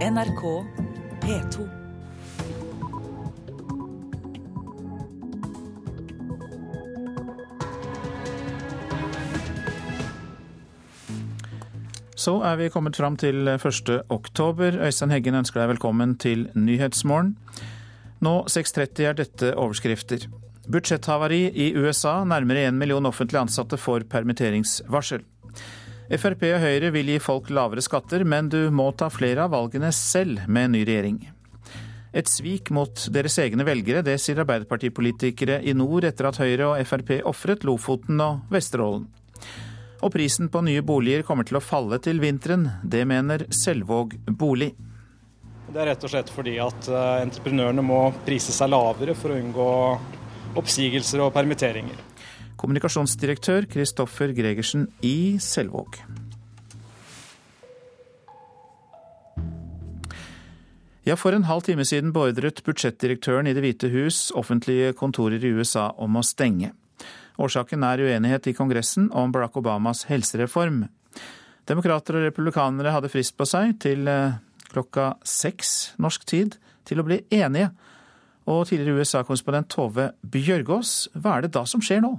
NRK P2. Så er vi kommet fram til 1. oktober. Øystein Heggen ønsker deg velkommen til Nyhetsmorgen. Nå 6.30 er dette overskrifter. Budsjetthavari i USA. Nærmere én million offentlig ansatte får permitteringsvarsel. Frp og Høyre vil gi folk lavere skatter, men du må ta flere av valgene selv med en ny regjering. Et svik mot deres egne velgere, det sier Arbeiderpartipolitikere i nord etter at Høyre og Frp ofret Lofoten og Vesterålen. Og prisen på nye boliger kommer til å falle til vinteren. Det mener Selvåg bolig. Det er rett og slett fordi at eh, entreprenørene må prise seg lavere for å unngå oppsigelser og permitteringer. Kommunikasjonsdirektør Kristoffer Gregersen i Selvåg. Ja, For en halv time siden beordret budsjettdirektøren i Det hvite hus offentlige kontorer i USA om å stenge. Årsaken er uenighet i Kongressen om Barack Obamas helsereform. Demokrater og republikanere hadde frist på seg til eh, klokka seks norsk tid til å bli enige. Og tidligere USA-konsponent Tove Bjørgaas, hva er det da som skjer nå?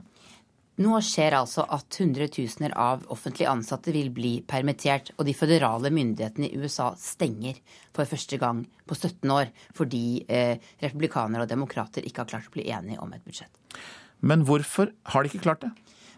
Nå skjer altså at hundretusener av offentlig ansatte vil bli permittert, og de føderale myndighetene i USA stenger for første gang på 17 år fordi eh, republikanere og demokrater ikke har klart å bli enige om et budsjett. Men hvorfor har de ikke klart det?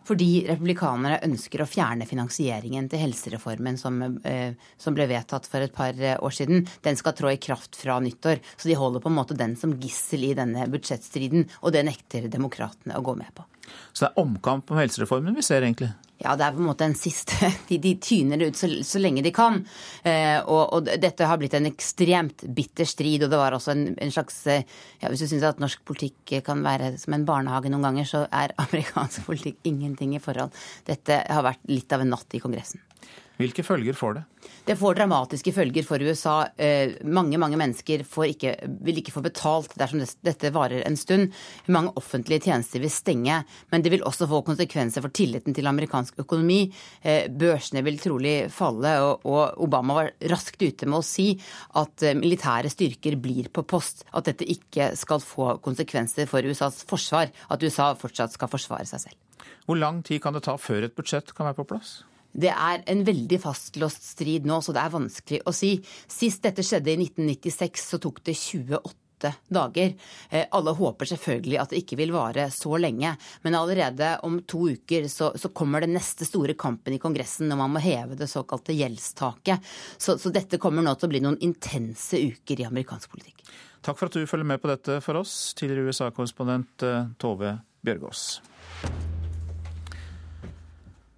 Fordi republikanere ønsker å fjerne finansieringen til helsereformen som, eh, som, ble vedtatt for et par eh, år siden. Den skal trå i kraft fra nyttår. Så de holder på en måte den som gissel i denne budsjettstriden. Og det nekter demokratene å gå med på. Så det er omkamp om helsereformen vi ser, egentlig? Ja, det er på en måte en siste De, de tyner det ut så, så, lenge de kan. Eh, og, og, dette har blitt en ekstremt bitter strid. Og det var også en, en slags eh, ja, Hvis du syns at norsk politikk kan være som en barnehage noen ganger, så er amerikansk politikk ingenting i forhold. Dette har vært litt av en natt i Kongressen. Hvilke følger får det? Det får dramatiske følger for USA. Eh, mange mange mennesker ikke, vil ikke få betalt dersom dette varer en stund. Mange offentlige tjenester vil stenge. Men det vil også få konsekvenser for tilliten til amerikansk økonomi. Eh, børsene vil trolig falle, og Obama var raskt ute med å si at eh, militære styrker blir på post. At dette ikke skal få konsekvenser for USAs forsvar. At USA fortsatt skal forsvare seg selv. Hvor lang tid kan det ta før et budsjett kan være på plass? Det er en veldig fastlåst strid nå, så det er vanskelig å si. Sist dette skjedde i 1996, så tok det 28 dager. Eh, alle håper selvfølgelig at det ikke vil vare så lenge, men allerede om to uker så, så kommer den neste store kampen i Kongressen når man må heve det såkalte gjeldstaket. Så, så dette kommer nå til å bli noen intense uker i amerikansk politikk. Takk for at du følger med på dette for oss, tidligere USA-korrespondent eh, Tove Bjørgaas.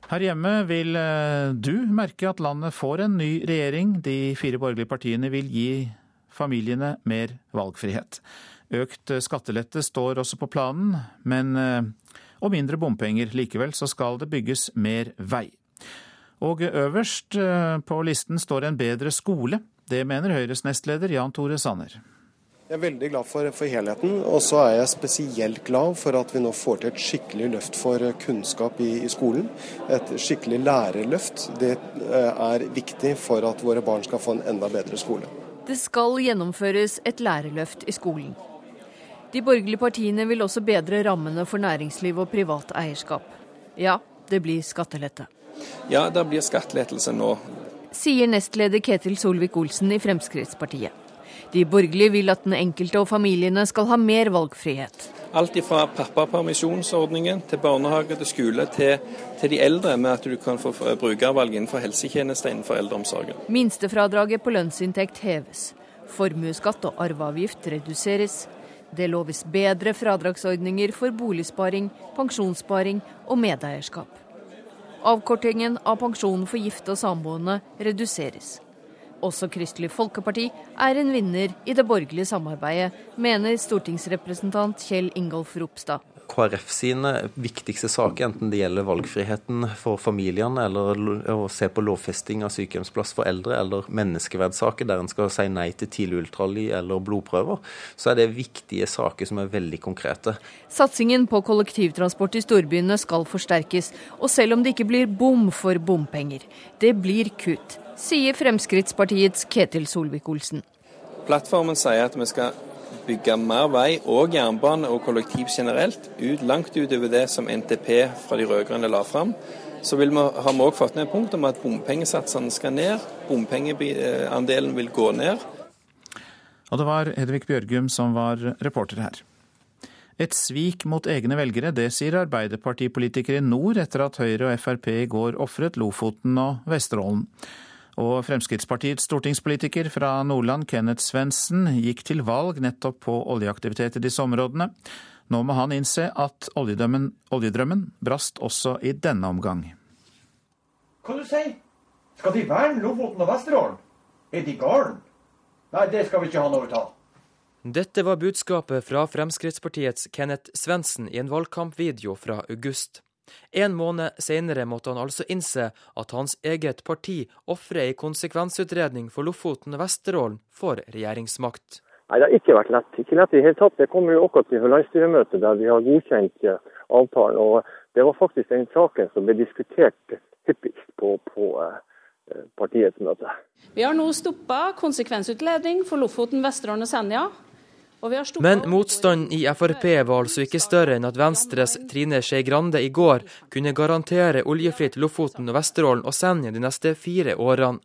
Her hjemme vil eh, du merke at landet får en ny regjering. De fire borgerlige partiene vil gi familiene mer valgfrihet. Økt skattelette står også på planen, men eh, og mindre bompenger. Likevel så skal det bygges mer vei. Og øverst eh, på listen står en bedre skole. Det mener Høyres nestleder Jan Tore Sanner. Jeg er veldig glad for, for helheten, og så er jeg spesielt glad for at vi nå får til et skikkelig løft for kunnskap i, i skolen. Et skikkelig lærerløft. Det eh, er viktig for at våre barn skal få en enda bedre skole. Det skal gjennomføres et lærerløft i skolen. De borgerlige partiene vil også bedre rammene for næringsliv og privat eierskap. Ja, det blir skattelette. Ja, det blir skattelettelse nå. Sier nestleder Ketil Solvik-Olsen i Fremskrittspartiet. De borgerlige vil at den enkelte og familiene skal ha mer valgfrihet. Alt fra pappapermisjonsordningen til barnehage til skole til, til, de eldre, med at du kan få brukervalg innenfor helsetjenester innenfor eldreomsorgen. Minstefradraget på lønnsinntekt heves. Formuesskatt og arveavgift reduseres. Det loves bedre fradragsordninger for boligsparing, pensjonssparing og medeierskap. Avkortingen av pensjonen for gifte og samboende reduseres. Også Kristelig Folkeparti er en vinner i det borgerlige samarbeidet, mener stortingsrepresentant Kjell Ingolf Ropstad. KrF sine viktigste saker, enten det gjelder valgfriheten for familiene, eller å se på lovfesting av sykehjemsplass for eldre, eller menneskeverdssaker der en skal si nei til tidlig ultralyd eller blodprøver, så er det viktige saker som er veldig konkrete. Satsingen på kollektivtransport i storbyene skal forsterkes, og selv om det ikke blir bom for bompenger, det blir kutt, sier Fremskrittspartiets Ketil Solvik-Olsen. Plattformen sier at vi skal bygge mer vei og jernbane og kollektiv generelt, ut, langt utover det som NTP fra de rød-grønne la fram. Så vi, har vi òg fått ned et punkt om at bompengesatsene skal ned. Bompengeandelen vil gå ned. Og det var Hedvig Bjørgum som var reporter her. Et svik mot egne velgere, det sier Arbeiderpartipolitikere i nord etter at Høyre og Frp i går ofret Lofoten og Vesterålen. Og Fremskrittspartiets stortingspolitiker fra Nordland, Kenneth Svendsen, gikk til valg nettopp på oljeaktivitet i disse områdene. Nå må han innse at oljedrømmen, oljedrømmen brast også i denne omgang. Hva du sier Skal de verne Lofoten og Vesterålen? Er de galen? Nei, det skal vi ikke ha noe av. Dette var budskapet fra Fremskrittspartiets Kenneth Svendsen i en valgkampvideo fra august. En måned senere måtte han altså innse at hans eget parti ofrer ei konsekvensutredning for Lofoten og Vesterålen for regjeringsmakt. Nei, Det har ikke vært lett. Ikke lett i hele tatt. Det kommer jo akkurat til landsstyremøtet der vi har godkjent eh, avtalen. og Det var faktisk den saken som ble diskutert hyppigst på, på eh, partiets møte. Vi har nå stoppa konsekvensutredning for Lofoten, Vesterålen og Senja. Men motstanden i Frp var altså ikke større enn at Venstres Trine Skei Grande i går kunne garantere oljefritt Lofoten og Vesterålen og Senja de neste fire årene.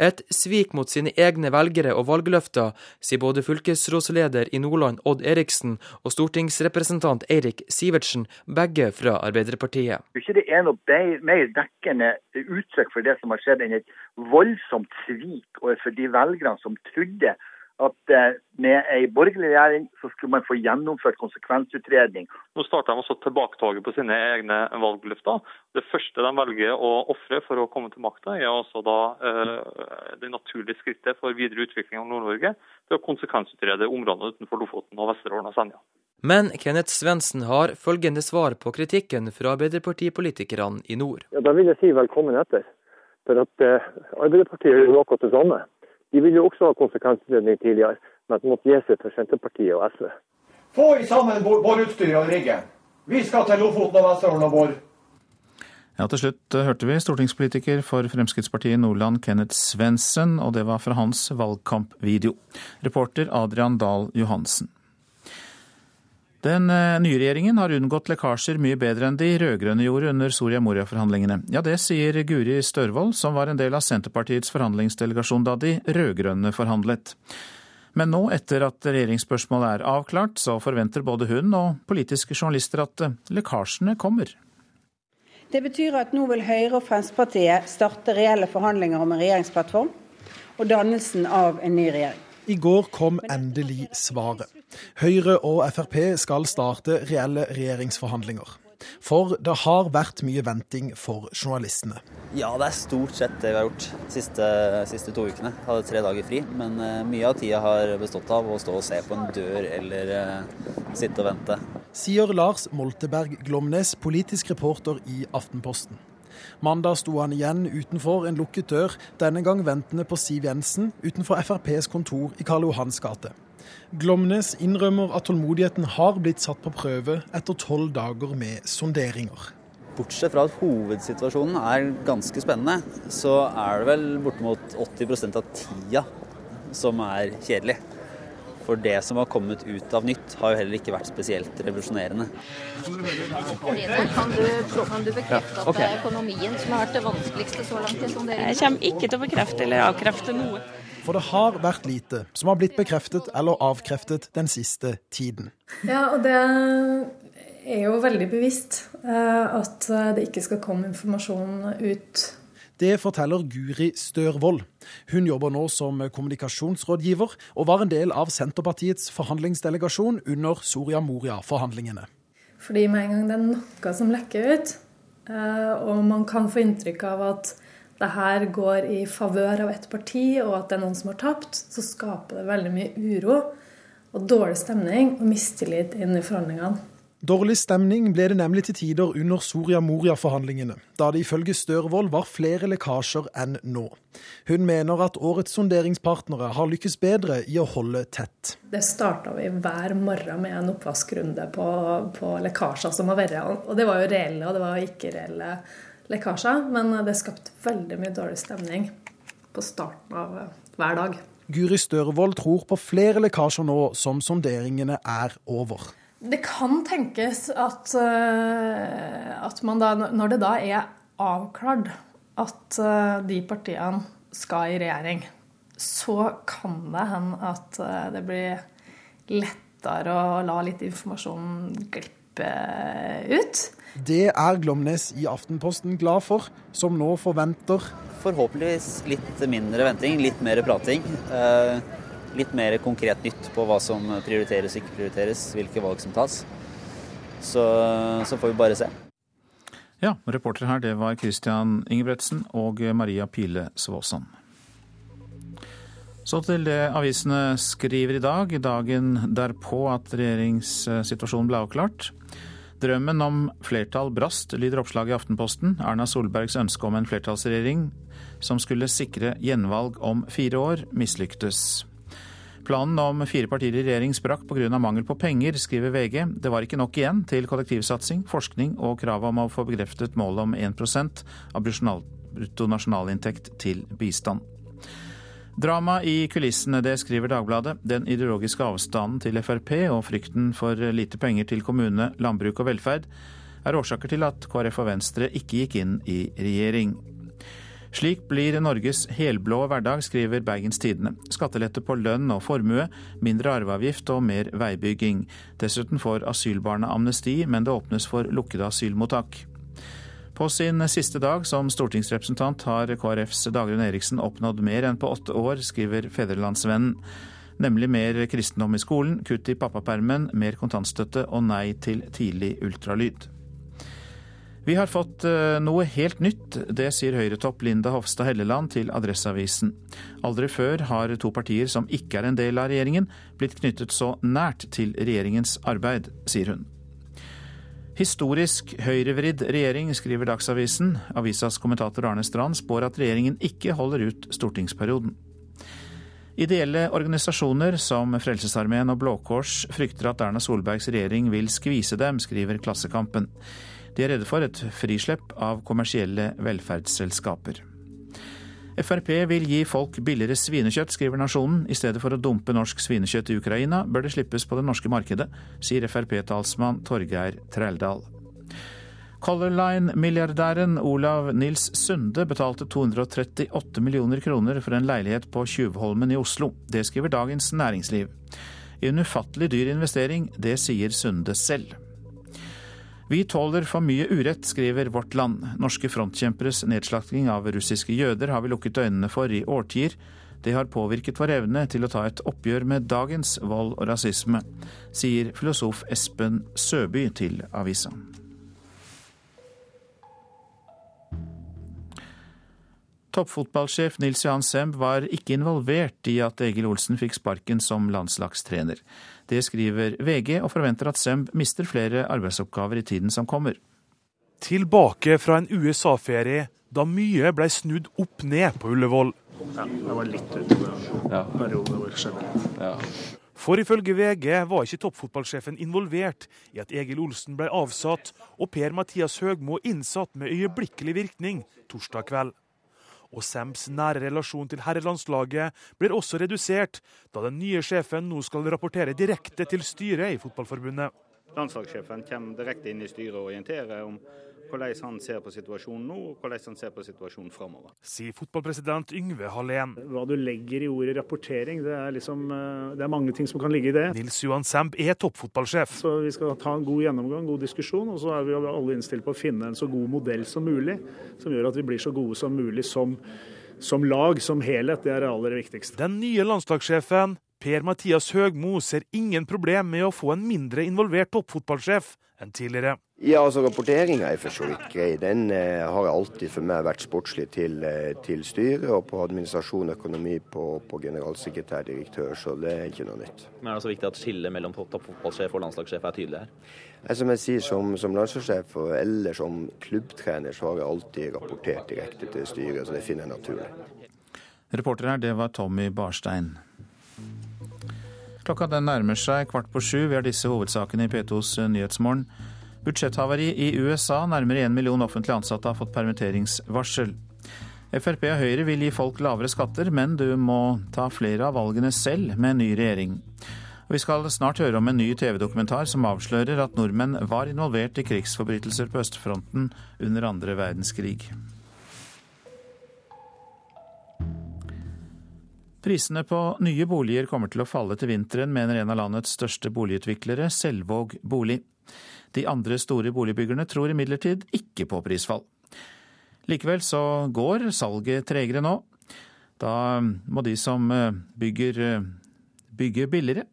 Et svik mot sine egne velgere og valgløfter, sier både fylkesrådsleder i Nordland Odd Eriksen og stortingsrepresentant Eirik Sivertsen, begge fra Arbeiderpartiet. Ikke det er noe mer dekkende uttrykk for det som har skjedd, enn et voldsomt svik overfor de velgerne som trodde at eh, med ei borgerlig regjering så skulle man få gjennomført konsekvensutredning. Nå starter de også tilbaketoget på sine egne valgløfter. Det første de velger å ofre for å komme til makta, er også da eh, det naturlige skrittet for videre utvikling av Nord-Norge. Det å konsekvensutrede områdene utenfor Lofoten og Vesterålen og Senja. Men Kenneth Svendsen har følgende svar på kritikken fra Arbeiderpartipolitikerne i nord. Ja, Da vil jeg si velkommen etter. For at eh, Arbeiderpartiet gjør akkurat det samme. De ville jo også ha konsekvensutredning tidligere, men det måtte gi seg for Senterpartiet og SV. Få i sammen boreutstyret og riggen. Vi skal til Lofoten og Vesterålen og Bård. Ja, Til slutt eh, hørte vi stortingspolitiker for Fremskrittspartiet i Nordland Kenneth Svendsen, og det var fra hans valgkampvideo. Reporter Adrian Dahl Johansen. Den eh, nye regjeringen har unngått lekkasjer mye bedre enn de rød-grønne gjorde under Soria Moria-forhandlingene. Ja, det sier Guri Størvold, som var en del av Senterpartiets forhandlingsdelegasjon da de rød-grønne forhandlet. Men nå, etter at regjeringsspørsmålet er avklart, så forventer både hun og politiske journalister at eh, lekkasjene kommer. Det betyr at nå vil Høyre og Fremskrittspartiet starte reelle forhandlinger om en regjeringsplattform og dannelsen av en ny regjering. I går kom endelig svaret. Høyre og Frp skal starte reelle regjeringsforhandlinger. For det har vært mye venting for journalistene. Ja, det er stort sett det vi har gjort de siste, siste, to ukene. Jeg hadde tre dager fri, men uh, mye av tida har bestått av å stå og se på en dør eller uh, sitte og vente. Sier Lars Molteberg Glomnes, politisk reporter i Aftenposten. Mandag sto han igjen utenfor en lukket dør, denne gang ventende på Siv Jensen utenfor FrPs kontor i Karl Johans gate. Glomnes innrømmer at tålmodigheten har blitt satt på prøve etter tolv dager med sonderinger. Bortsett fra at hovedsituasjonen er ganske spennende, så er det vel bortimot 80% av tida som er kjedelig. For det som har kommet ut av nytt, har jo heller ikke vært spesielt revolusjonerende. Kan du, kan du bekrefte at det er økonomien som har vært det vanskeligste så langt i sonderingen? Jeg kommer ikke til å bekrefte eller avkrefte noe. For det har vært lite som har blitt bekreftet eller avkreftet den siste tiden. Ja, og det er jo veldig bevisst eh, at det ikke skal komme informasjon ut. Det forteller Guri Størvold. Hun jobber nå som kommunikasjonsrådgiver, og var en del av Senterpartiets forhandlingsdelegasjon under Soria Moria-forhandlingene. Fordi med en gang det er noe som lekker ut, eh, og man kan få inntrykk av at det her går i favør av et parti, og at det er noen som har tapt, så skaper det veldig mye uro og dårlig stemning og mistillit inn i forhandlingene. Dårlig stemning ble det nemlig til tider under Soria Moria-forhandlingene, da det ifølge Størvold var flere lekkasjer enn nå. Hun mener at årets sonderingspartnere har lykkes bedre i å holde tett. Det starta vi hver morgen med en oppvaskrunde på, på lekkasjer som har vært. Og det var jo reelle, og det var ikke reelle lekkasjer. Men det skapte veldig mye dårlig stemning på starten av hver dag. Guri Størvold tror på flere lekkasjer nå som sonderingene er over. Det kan tenkes at, uh, at man da, når det da er avklart at de partiene skal i regjering, så kan det hende at det blir lettere å la litt informasjon glippe ut. Det er Glomnes i Aftenposten glad for, som nå forventer Forhåpentligvis litt mindre venting, litt mer prating. Uh, litt mer konkret nytt på hva som prioriteres og ikke prioriteres, hvilke valg som tas. Så, så får vi bare se. Ja, reporter her det var Christian Ingebretsen og Maria Pile Svåsand. Så til det avisene skriver i dag, dagen derpå at regjeringssituasjonen ble avklart. Drømmen om flertall brast, lyder oppslaget i Aftenposten. Erna Solbergs ønske om en flertallsregjering som skulle sikre gjenvalg om fire år, mislyktes. Planen om fire partier i regjering sprakk pga. mangel på penger, skriver VG. Det var ikke nok igjen til kollektivsatsing, forskning og kravet om å få bekreftet målet om 1 av bruttonasjonalinntekt til bistand. Drama i kulissene, det skriver Dagbladet. Den ideologiske avstanden til Frp og frykten for lite penger til kommune, landbruk og velferd er årsaker til at KrF og Venstre ikke gikk inn i regjering. Slik blir Norges helblå hverdag, skriver Bergens Tidende. Skattelette på lønn og formue, mindre arveavgift og mer veibygging. Dessuten får asylbarna amnesti, men det åpnes for lukkede asylmottak. På sin siste dag som stortingsrepresentant har KrFs Dagrun Eriksen oppnådd mer enn på åtte år, skriver Fedrelandsvennen. Nemlig mer kristendom i skolen, kutt i pappapermen, mer kontantstøtte og nei til tidlig ultralyd. Vi har fått eh, noe helt nytt, det sier Høyre-topp Linda Hofstad Helleland til Adresseavisen. Aldri før har to partier som ikke er en del av regjeringen, blitt knyttet så nært til regjeringens arbeid, sier hun. Historisk høyrevridd regjering, skriver Dagsavisen. Avisas kommentator Arne Strand spår at regjeringen ikke holder ut stortingsperioden. Ideelle organisasjoner som Frelsesarmeen og Blå Kors frykter at Erna Solbergs regjering vil skvise dem, skriver Klassekampen. De er redde for et frislepp av kommersielle velferdsselskaper. Frp vil gi folk billigere svinekjøtt, skriver Nasjonen. I stedet for å dumpe norsk svinekjøtt i Ukraina, bør det slippes på det norske markedet, sier Frp-talsmann Torgeir Trældal. Color Line-milliardæren Olav Nils Sunde betalte 238 millioner kroner for en leilighet på Tjuvholmen i Oslo. Det skriver Dagens Næringsliv. En ufattelig dyr investering, det sier Sunde selv. Vi tåler for mye urett, skriver Vårt Land. Norske frontkjemperes nedslakting av russiske jøder har vi lukket øynene for i årtier. Det har påvirket vår evne til å ta et oppgjør med dagens vold og rasisme, sier filosof Espen Søby til avisa. Toppfotballsjef Nils Johan Semb var ikke involvert i at Egil Olsen fikk sparken som landslagstrener. Det skriver VG, og forventer at Semb mister flere arbeidsoppgaver i tiden som kommer. Tilbake fra en USA-ferie da mye ble snudd opp ned på Ullevål. Ja, det var litt utover ja. perioden hvor det skjedde. Ja. For ifølge VG var ikke toppfotballsjefen involvert i at Egil Olsen ble avsatt og Per-Mathias Høgmo innsatt med øyeblikkelig virkning torsdag kveld og Sams nære relasjon til herrelandslaget blir også redusert, da den nye sjefen nå skal rapportere direkte til styret i Fotballforbundet. Landslagssjefen kommer direkte inn i styret og orienterer om hvordan han ser på situasjonen nå og hvordan han ser på situasjonen framover. Sier fotballpresident Yngve Hallén. Hva du legger i ordet rapportering, det er, liksom, eh, det er mange ting som kan ligge i det. Nils Johan Semb er toppfotballsjef. Så Vi skal ta en god gjennomgang, god diskusjon, og så er vi alle innstilt på å finne en så god modell som mulig, som gjør at vi blir så gode som mulig som, som lag, som helhet. Det er det aller viktigste. Den nye landslagssjefen Per-Mathias Høgmo ser ingen problem med å få en mindre involvert toppfotballsjef enn tidligere. Ja, altså Rapporteringa er for så vidt grei. Den eh, har alltid for meg vært sportslig til, eh, til styret, og på administrasjon og økonomi på, på generalsekretær, direktør, så det er ikke noe nytt. Men er det så viktig at skillet mellom toppfotballsjef og landslagssjef er tydelig her? Eh, som jeg sier, som, som landslagssjef eller som klubbtrener, så har jeg alltid rapportert direkte til styret, så det finner jeg naturlig. Reporter her, det var Tommy Barstein. Klokka den nærmer seg kvart på sju. Vi har disse hovedsakene i P2s Nyhetsmorgen. Budsjetthavari i USA. Nærmere én million offentlig ansatte har fått permitteringsvarsel. Frp og Høyre vil gi folk lavere skatter, men du må ta flere av valgene selv med en ny regjering. Vi skal snart høre om en ny TV-dokumentar som avslører at nordmenn var involvert i krigsforbrytelser på østfronten under andre verdenskrig. Prisene på nye boliger kommer til å falle til vinteren, mener en av landets største boligutviklere, Selvåg bolig. De andre store boligbyggerne tror imidlertid ikke på prisfall. Likevel så går salget tregere nå. Da må de som eh, bygger, eh, bygge billigere.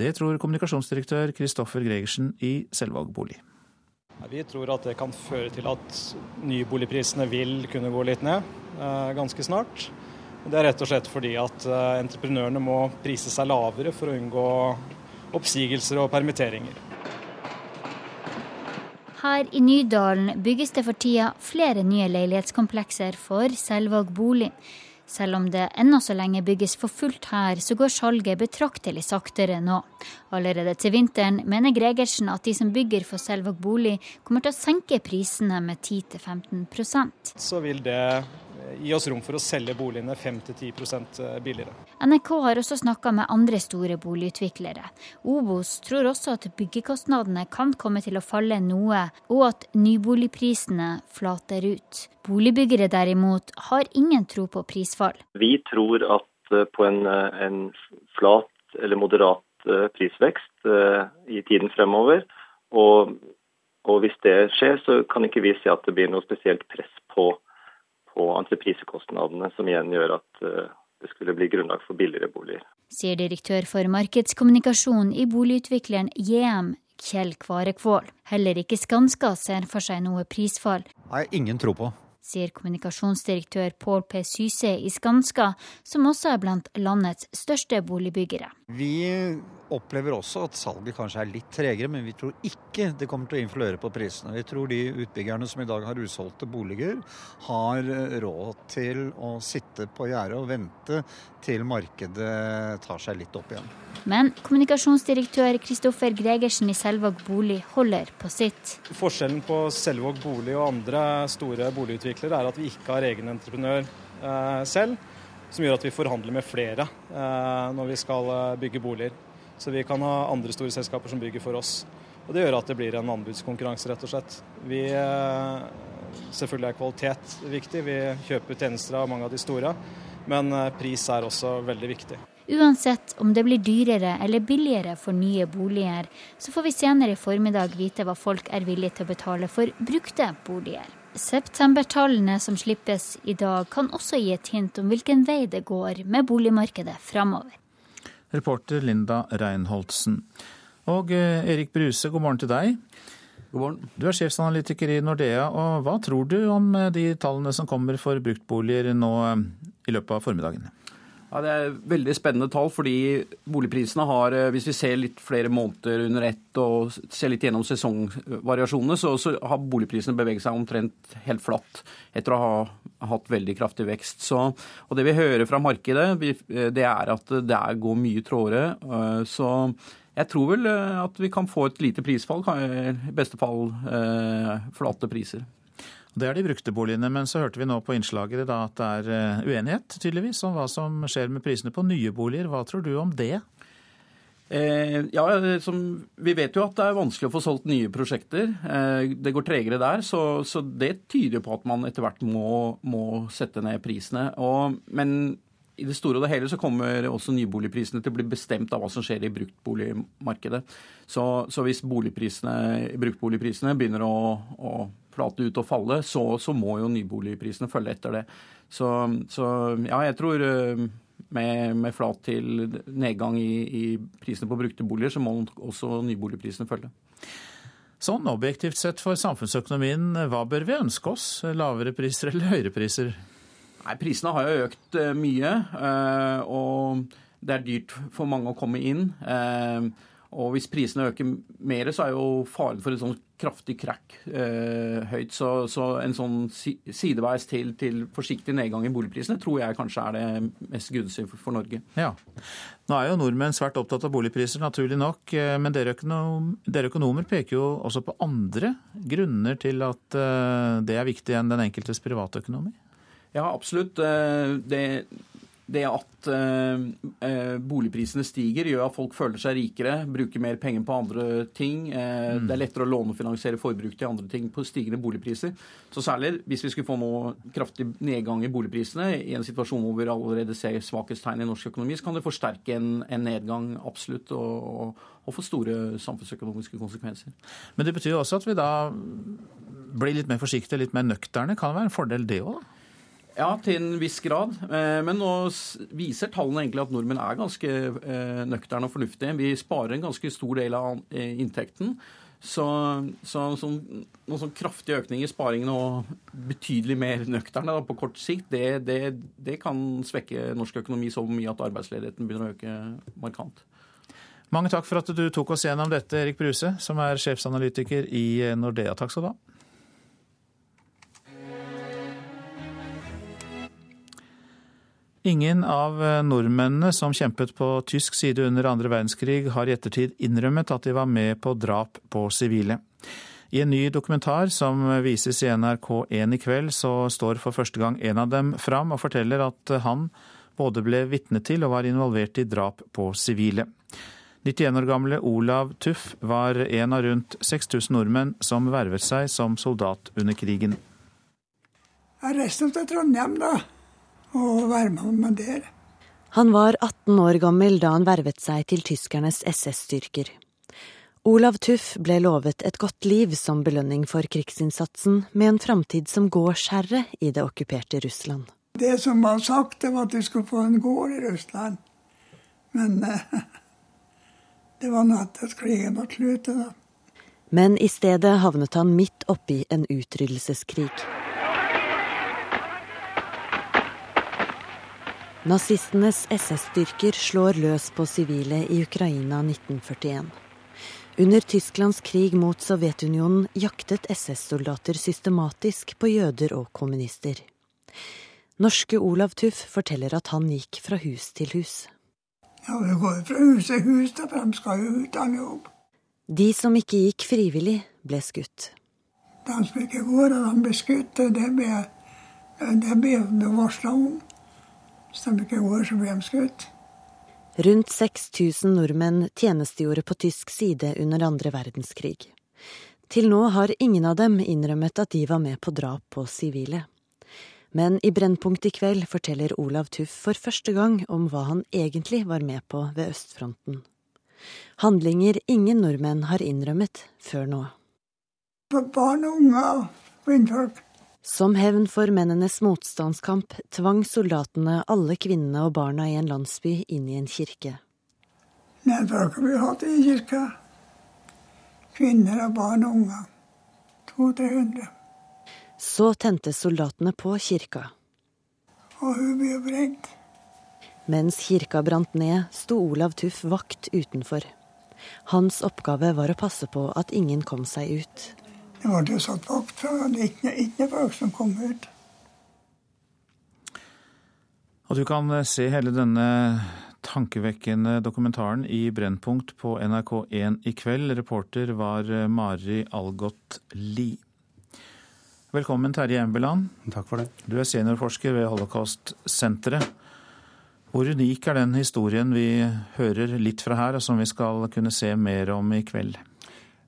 Det tror kommunikasjonsdirektør Kristoffer Gregersen i Selvåg bolig. Vi tror at det kan føre til at nyboligprisene vil kunne gå litt ned eh, ganske snart. Det er rett og slett fordi at entreprenørene må prise seg lavere for å unngå oppsigelser og permitteringer. Her i Nydalen bygges det for tida flere nye leilighetskomplekser for Selvåg bolig. Selv om det ennå så lenge bygges for fullt her, så går salget betraktelig saktere nå. Allerede til vinteren mener Gregersen at de som bygger for Selvåg bolig, kommer til å senke prisene med 10-15% Så vil det gi oss rom for å selge boligene 5-10 billigere. NRK har også snakka med andre store boligutviklere. Obos tror også at byggekostnadene kan komme til å falle noe, og at nyboligprisene flater ut. Boligbyggere derimot har ingen tro på prisfall. Vi tror at eh, på en, eh, en flat eller moderat eh, prisvekst i tiden fremover, og, og hvis det skjer, så kan ikke vi se at det blir noe spesielt press på på entreprisekostnadene, som igjen gjør at eh, det skulle bli grunnlag for billigere boliger. Sier direktør for markedskommunikasjon i boligutvikleren JM, Kjell Kvarekvål. Heller ikke Skanska ser for seg noe prisfall. Har jeg ingen tro på sier kommunikasjonsdirektør Pål P. Syse i Skanska, som også er blant landets største boligbyggere. Vi opplever også at salget kanskje er litt tregere, men vi tror ikke det kommer til å influere på prisene. Vi tror de utbyggerne som i dag har usolgte boliger, har råd til å sitte på gjerdet og vente til markedet tar seg litt opp igjen. Men kommunikasjonsdirektør Kristoffer Gregersen i Selvåg bolig holder på sitt. Forskjellen på Selvåg bolig og andre store boligutviklere er at vi ikke har egen entreprenør eh, selv, som gjør at vi forhandler med flere eh, når vi skal eh, bygge boliger. Så vi kan ha andre store selskaper som bygger for oss. Og Det gjør at det blir en anbudskonkurranse, rett og slett. Vi, eh, selvfølgelig er kvalitet viktig, vi kjøper tjenester av mange av de store. Men eh, pris er også veldig viktig. Uansett om det blir dyrere eller billigere for nye boliger, så får vi senere i formiddag vite hva folk er villige til å betale for brukte boliger. Septembertallene som slippes i dag kan også gi et hint om hvilken vei det går med boligmarkedet framover. Reporter Linda Reinholdsen. Og eh, Erik Bruse, god morgen til deg. God morgen. Du er sjefsanalytiker i Nordea, og hva tror du om eh, de tallene som kommer for bruktboliger nå eh, i løpet av formiddagen? Ja, Det er veldig spennende tall, fordi boligprisene har, hvis vi ser litt flere måneder under ett og ser litt gjennom sesongvariasjonene, så, så har boligprisene beveget seg omtrent helt flatt etter å ha hatt veldig kraftig vekst. Så, og Det vi hører fra markedet, eh, det er at det går mye trådere. Eh, så jeg tror vel at vi kan få et lite prisfall, i beste fall flate priser. Det er de brukte boligene, men så hørte vi nå på innslaget da at det er eh, uenighet tydeligvis om hva som skjer med prisene på nye boliger. Hva tror du om det? Eh, ja, som, Vi vet jo at det er vanskelig å få solgt nye prosjekter. Eh, det går tregere der, så, så, det tyder på at man etter hvert må, må sette ned prisene. Og, men i det store og det hele så kommer også nyboligprisene til å bli bestemt av hva som skjer i bruktboligmarkedet. Så, så hvis bruktboligprisene begynner å, å flate ut og falle, så, så, må jo nyboligprisene følge etter det. Så, så ja, jeg tror, med, med flat til nedgang i, i prisene på brukte boliger, så må også nyboligprisene følge. Sånn objektivt sett for samfunnsøkonomien, hva bør vi ønske oss? Lavere priser eller høyere priser? Nei, Prisene har jo økt eh, mye, eh, og det er dyrt for mange å komme inn. Eh, og hvis prisene øker mer, så er jo faren for en sånn kraftig krakk eh, høyt. Så, så, en sånn sideveis til, til, forsiktig nedgang i boligprisene tror jeg kanskje er det mest gunstige for, for, Norge. Ja. Nå er jo nordmenn svært opptatt av boligpriser, naturlig nok. Eh, men dere, økonom, dere økonomer peker jo også på andre grunner til at eh, det er viktig enn den enkeltes privatøkonomi? Ja, absolutt. Eh, det, det at eh, eh, boligprisene stiger, gjør at folk føler seg rikere, bruker mer penger på andre ting. Eh, mm. Det er lettere å lånefinansiere forbruk til andre ting på stigende boligpriser. Så særlig hvis vi skulle få noe kraftig nedgang i boligprisene, i en situasjon hvor vi allerede ser svakhetstegn i norsk økonomi, så kan det forsterke en, en nedgang absolutt, og, og, få store samfunnsøkonomiske konsekvenser. Men det betyr jo også at vi da blir litt mer forsiktige, litt mer nøkterne. Kan det være en fordel det òg? Ja, til en viss grad. Eh, men nå viser tallene egentlig at nordmenn er ganske eh, nøkterne og fornuftige. Vi sparer en ganske stor del av eh, inntekten. Så, så, så noen sånn kraftig økning i sparingen og betydelig mer nøkterne da, på kort sikt, det, det, det, kan svekke norsk økonomi så mye at arbeidsledigheten begynner å øke markant. Mange takk for at du tok oss gjennom dette, Erik Bruse, som er sjefsanalytiker i Nordea. Takk skal du ha. Ingen av eh, nordmennene som kjempet på tysk side under andre verdenskrig, har i ettertid innrømmet at de var med på drap på sivile. I en ny dokumentar som vises i NRK1 i kveld, så står for første gang en av dem fram og forteller at han både ble vitne til og var involvert i drap på sivile. 91 år gamle Olav Tuff var en av rundt 6000 nordmenn som vervet seg som soldat under krigen. Jeg reiste til Trondheim, da og være med meg der. Han var 18 år gammel da han vervet seg til tyskernes SS-styrker. Olav Tuff ble lovet et godt liv som belønning for krigsinnsatsen, med en framtid som gårdsherre i det okkuperte Russland. Det som var sagt, det var at du skulle få en gård i Russland. Men eh, det var natt at krigen var slutt. Men i stedet havnet han midt oppi en utryddelseskrig. Nazistenes SS-styrker slår løs på sivile i Ukraina 1941. Under Tysklands krig mot Sovjetunionen jaktet SS-soldater systematisk på jøder og kommunister. Norske Olav Tuff forteller at han gikk fra hus til hus. Ja, vi går fra hus til hus, da, for de skal jo ut av jobb. De som ikke gikk frivillig, ble skutt. De som ikke går, og de ble skutt. Det ble, det ble varsla om. Hvis de ikke går, så blir de skutt. Rundt 6000 nordmenn tjenestegjorde på tysk side under andre verdenskrig. Til nå har ingen av dem innrømmet at de var med på drap på sivile. Men i Brennpunkt i kveld forteller Olav Tuff for første gang om hva han egentlig var med på ved østfronten. Handlinger ingen nordmenn har innrømmet før nå. Barn og unger og kvinnfolk. Som hevn for mennenes motstandskamp tvang soldatene alle kvinnene og barna i en landsby inn i en kirke. Ikke vi hatt i kirka. Kvinner og barn og unger. 200-300. Så tente soldatene på kirka. Og hun ble brent. Mens kirka brant ned, sto Olav Tuff vakt utenfor. Hans oppgave var å passe på at ingen kom seg ut. Det var jo satt vakt for ikke, ikke folk som kom ut. Og du kan eh, se hele denne tankevekkende dokumentaren i Brennpunkt på NRK1 i kveld. Reporter var eh, Mari Algot Lie. Velkommen, Terje Embeland. Takk for det. Du er seniorforsker ved Holocaust-senteret. Hvor unik er den historien vi hører litt fra her, og som vi skal kunne se mer om i kveld?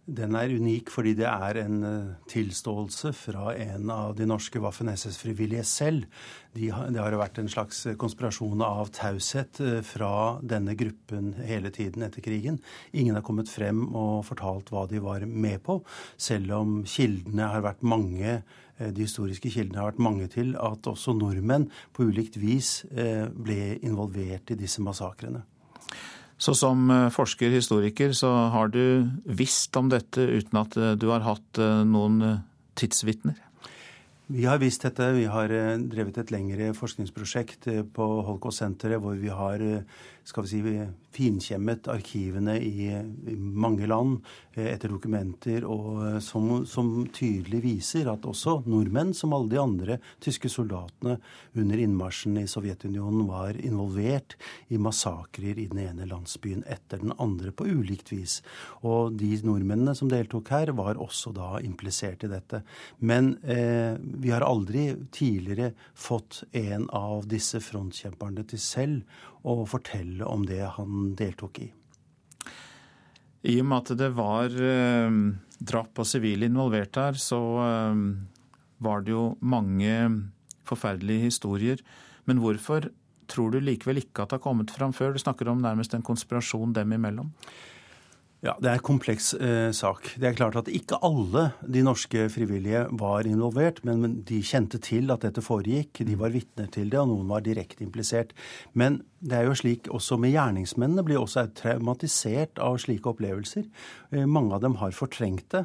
Den er unik fordi det er en eh, tilståelse fra en av de norske Waffen-SS-frivillige selv. De det har vært en slags konspirasjon av taushet eh, fra denne gruppen hele tiden etter krigen. Ingen har kommet frem og fortalt hva de var med på, selv om kildene har vært mange eh, de historiske kildene har vært mange til at også nordmenn på ulikt vis ble involvert i disse massakrene. Så som eh, forsker, historiker, så har du visst om dette uten at eh, du har hatt eh, noen tidsvitner? Vi har visst dette. Vi har drevet et lengre forskningsprosjekt på Holocaust-senteret hvor vi har skal vi si, finkjemmet arkivene i, i mange land eh, etter dokumenter, og eh, som, som, tydelig viser at også nordmenn, som alle de andre tyske soldatene under innmarsjen i Sovjetunionen, var involvert i massakrer i den ene landsbyen etter den andre på ulikt vis. Og de nordmennene som deltok her, var også da implisert i dette. Men eh, vi har aldri tidligere fått en av disse frontkjemperne til selv og fortelle om det han deltok i. I og med at det var eh, drap på sivile involvert her, så eh, var det jo mange forferdelige historier. Men hvorfor tror du likevel ikke at det har kommet fram før? Du snakker om nærmest en konspirasjon dem imellom. Ja, Det er en kompleks eh, sak. Det er klart at ikke alle de norske frivillige var involvert, men de kjente til at dette foregikk. De var vitner til det, og noen var direkte implisert. Men det er jo slik også med gjerningsmennene blir også traumatisert av slike opplevelser. Eh, mange av dem har fortrengt det.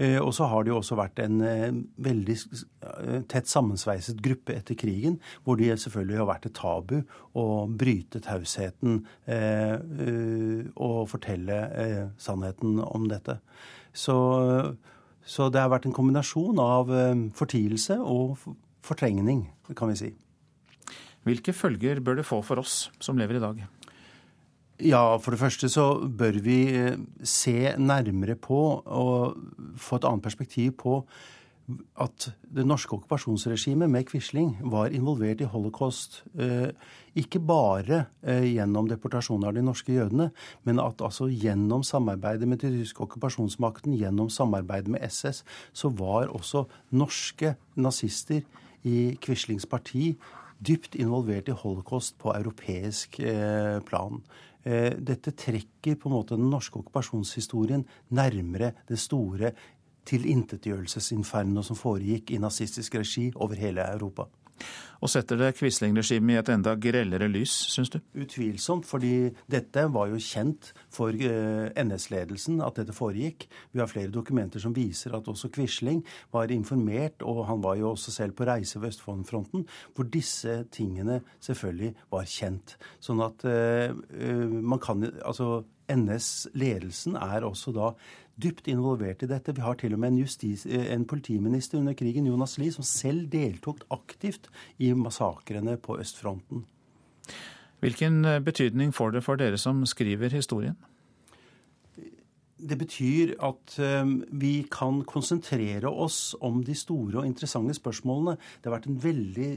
Eh, og så har det jo også vært en eh, veldig eh, tett sammensveiset gruppe etter krigen, hvor det selvfølgelig har vært et tabu å bryte tausheten og fortelle sannheten om dette. Så, så det har vært en kombinasjon av fortielse og fortrengning, kan vi si. Hvilke følger bør det få for oss som lever i dag? Ja, for det første så bør vi eh, se nærmere på og få et annet perspektiv på at det norske okkupasjonsregimet med Quisling var involvert i holocaust. Eh, ikke bare eh, gjennom deportasjonen av de norske jødene, men at altså gjennom samarbeidet med den tyske okkupasjonsmakten, gjennom samarbeidet med SS, så var også norske nazister i Quislings parti dypt involvert i holocaust på europeisk plan. Eh, dette trekker på en måte den norske okkupasjonshistorien nærmere det store tilintetgjørelsesinferno som foregikk i nazistisk regi over hele Europa. Og setter det Quisling-regimet i et enda grellere lys, syns du? Utvilsomt, fordi dette var jo kjent for eh, NS-ledelsen at dette foregikk. Vi har flere dokumenter som viser at også Quisling var informert, og han var jo også selv på reise ved Østfoldfronten, hvor disse tingene selvfølgelig var kjent. Sånn at uh, man kan Altså NS-ledelsen er også da dypt involvert i dette. Vi har til og med en, justis, en politiminister under krigen, Jonas Lie, som selv deltok aktivt i massakrene på østfronten. Hvilken eh, betydning får det for dere som skriver historien? Det betyr at um, vi kan konsentrere oss om de store og interessante spørsmålene. Det har vært en veldig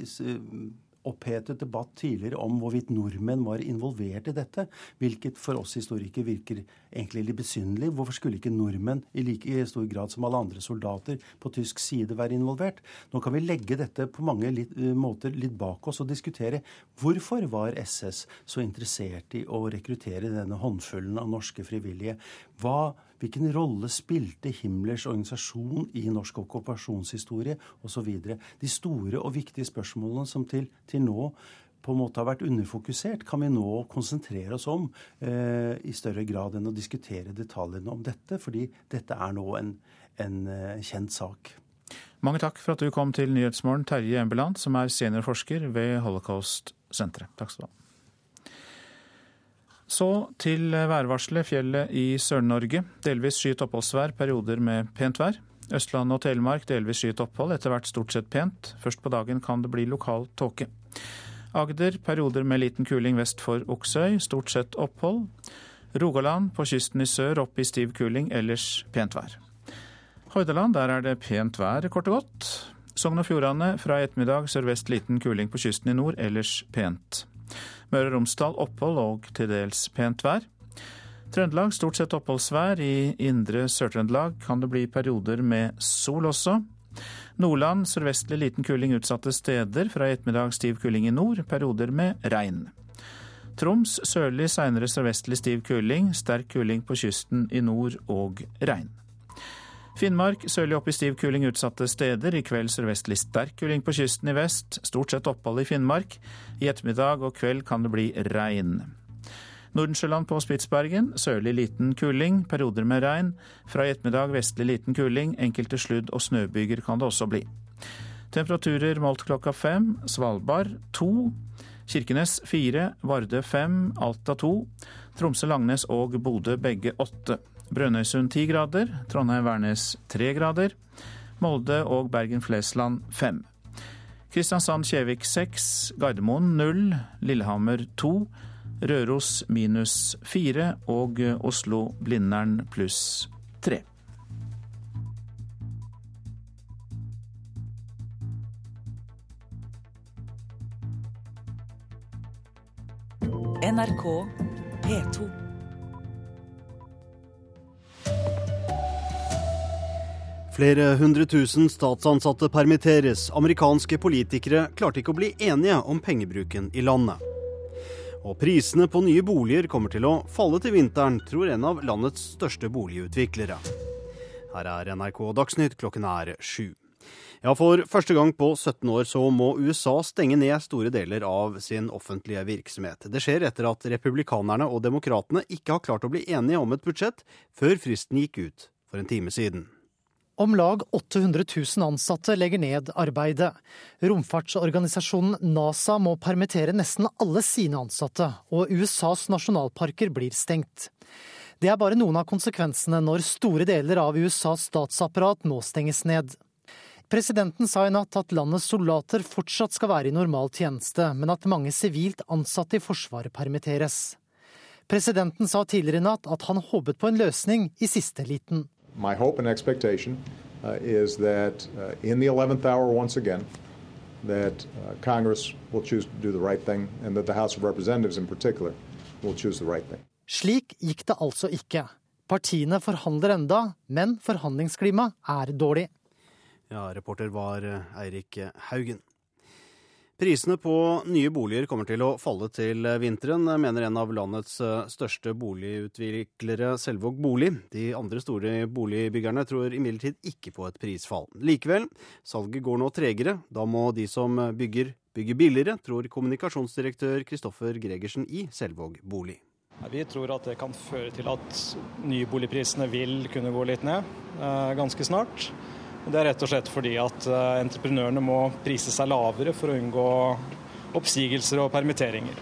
opphetet debatt tidligere om hvorvidt nordmenn var involvert i dette, hvilket for oss historikere virker egentlig litt besynderlig. Hvorfor skulle ikke nordmenn i like stor grad som alle andre soldater på tysk side være involvert? Nå kan vi legge dette på mange litt, eh, måter litt bak oss og diskutere hvorfor var SS så interessert i å rekruttere denne håndfullen av norske frivillige? Hva Hvilken rolle spilte Himmlers organisasjon i norsk okkupasjonshistorie osv.? De store og viktige spørsmålene som til, til, nå på en måte har vært underfokusert, kan vi nå konsentrere oss om eh, i større grad enn å diskutere detaljene om dette, fordi dette er nå en, en eh, kjent sak. Mange takk for at du kom til Nyhetsmorgen, Terje Embeland, som er seniorforsker ved Holocaust-senteret. Takk skal du ha. Så til værvarselet. Fjellet i Sør-Norge. Delvis skyet oppholdsvær, perioder med pent vær. Østlandet og Telemark delvis skyet opphold, etter hvert stort sett pent. Først på dagen kan det bli lokal tåke. Agder perioder med liten kuling vest for Oksøy, stort sett opphold. Rogaland på kysten i sør opp i stiv kuling, ellers pent vær. Hordaland der er det pent vær, kort og godt. Sogn og Fjordane fra i ettermiddag sørvest liten kuling på kysten i nord, ellers pent. Møre og Romsdal opphold og til dels pent vær. Trøndelag stort sett oppholdsvær. I indre Sør-Trøndelag kan det bli perioder med sol også. Nordland sørvestlig liten kuling utsatte steder. Fra i ettermiddag stiv kuling i nord, perioder med regn. Troms sørlig, seinere sørvestlig stiv kuling. Sterk kuling på kysten i nord og regn. Finnmark sørlig opp i stiv kuling utsatte steder. I kveld sørvestlig sterk kuling på kysten i vest. Stort sett opphold i Finnmark. I ettermiddag og kveld kan det bli regn. Nordensjøland på Spitsbergen sørlig liten kuling, perioder med regn. Fra i ettermiddag vestlig liten kuling, enkelte sludd- og snøbyger kan det også bli. Temperaturer målt klokka fem. Svalbard to. Kirkenes fire. Vardø fem. Alta to. Tromsø, Langnes og Bodø begge åtte. Brønnøysund 10 grader. Trondheim-Værnes 3 grader. Molde og Bergen-Flesland 5. Kristiansand-Kjevik 6, Gardermoen 0, Lillehammer 2, Røros minus 4 og Oslo-Blindern pluss 3. NRK P2. Flere hundre tusen statsansatte permitteres. Amerikanske politikere klarte ikke å bli enige om pengebruken i landet. Og prisene på nye boliger kommer til å falle til vinteren, tror en av landets største boligutviklere. Her er NRK Dagsnytt, klokken er sju. Ja, for første gang på 17 år så må USA stenge ned store deler av sin offentlige virksomhet. Det skjer etter at republikanerne og demokratene ikke har klart å bli enige om et budsjett før fristen gikk ut for en time siden. Om lag 800 000 ansatte legger ned arbeidet. Romfartsorganisasjonen NASA må permittere nesten alle sine ansatte, og USAs nasjonalparker blir stengt. Det er bare noen av konsekvensene når store deler av USAs statsapparat nå stenges ned. Presidenten sa i natt at landets soldater fortsatt skal være i normal tjeneste, men at mange sivilt ansatte i Forsvaret permitteres. Presidenten sa tidligere i natt at han håpet på en løsning i siste liten. My hope and expectation uh, is that uh, in the 11th hour once again, that uh, Congress will choose to do the right thing and that the House of Representatives in particular will choose the right thing. Slik gikk det altså ikke. Partiene forhandler enda, men forhandlingsklimaet er dårlig. Ja, reporter var Eirik Haugen. Prisene på nye boliger kommer til å falle til vinteren, mener en av landets største boligutviklere, Selvåg Bolig. De andre store boligbyggerne tror imidlertid ikke på et prisfall. Likevel, salget går nå tregere. Da må de som bygger, bygge billigere, tror kommunikasjonsdirektør Kristoffer Gregersen i Selvåg Bolig. Vi tror at det kan føre til at nyboligprisene vil kunne gå litt ned ganske snart. Det er rett og slett fordi at entreprenørene må prise seg lavere for å unngå oppsigelser og permitteringer.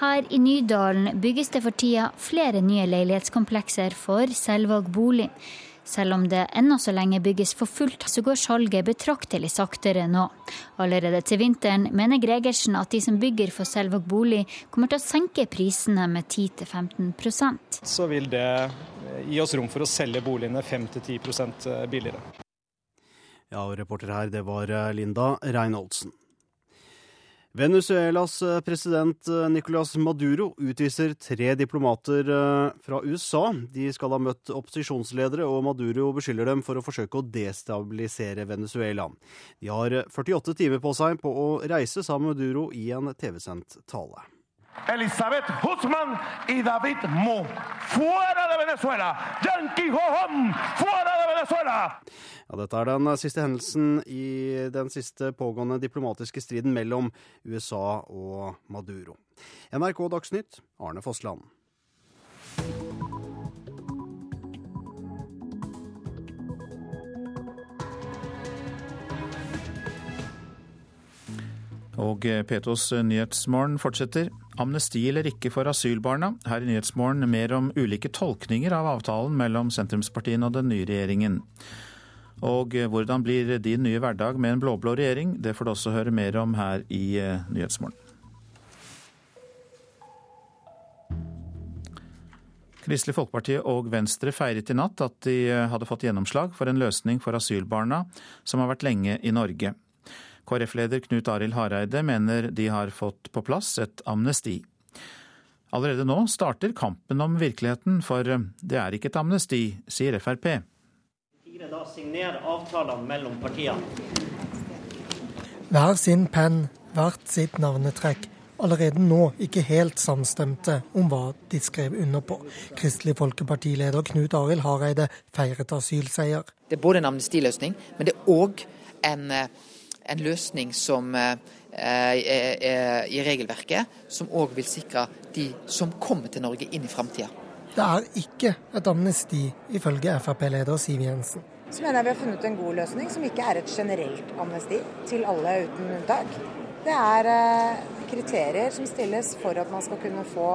Her i Nydalen bygges det for tida flere nye leilighetskomplekser for Selvåg bolig. Selv om det ennå så lenge bygges for fullt, så går salget betraktelig saktere nå. Allerede til vinteren mener Gregersen at de som bygger for Selvåg bolig, kommer til å senke prisene med 10-15% Så vil det gi oss rom for å selge boligene 5-10% billigere. Ja, og reporter her, det var Linda Reinholdsen. Venezuelas president Nicolas Maduro utviser tre diplomater fra USA. De skal ha møtt opposisjonsledere, og Maduro beskylder dem for å forsøke å destabilisere Venezuela. De har 48 timer på seg på å reise, sa Maduro i en TV-sendt tale. Elizabeth Husman y David Mu. Fuera de Venezuela! Yankee Hohom! Fuera de Venezuela! Ja, dette er den siste hendelsen i den siste pågående diplomatiske striden mellom USA og Maduro. NRK Dagsnytt, Arne Fossland. Og Petos Nyhetsmorgen fortsetter. Amnesti eller ikke for asylbarna. Her i Nyhetsmorgen mer om ulike tolkninger av avtalen mellom sentrumspartiene og den nye regjeringen. Og hvordan blir din nye hverdag med en blå-blå regjering? Det får du også høre mer om her i Nyhetsmorgen. Kristelig Folkeparti og Venstre feiret i natt at de hadde fått gjennomslag for en løsning for asylbarna som har vært lenge i Norge. KrF-leder Knut Arild Hareide mener de har fått på plass et amnesti. Allerede nå starter kampen om virkeligheten, for det er ikke et amnesti, sier Frp. Da signerer avtalene mellom partiene. Hver sin penn, hvert sitt navnetrekk. Allerede nå ikke helt samstemte om hva de skrev under på. Kristelig Folkeparti-leder Knut Arild Hareide feiret asylseier. Det er både en amnestiløsning, men det er òg en, en løsning som Eh, i regelverket, som òg vil sikre de som kommer til Norge inn i framtida. Det er ikke et amnesti, ifølge Frp-leder Siv Jensen. Så mener jeg vi har funnet en god løsning, som ikke er et generelt amnesti til alle uten unntak. Det er eh, kriterier som stilles for at man skal kunne få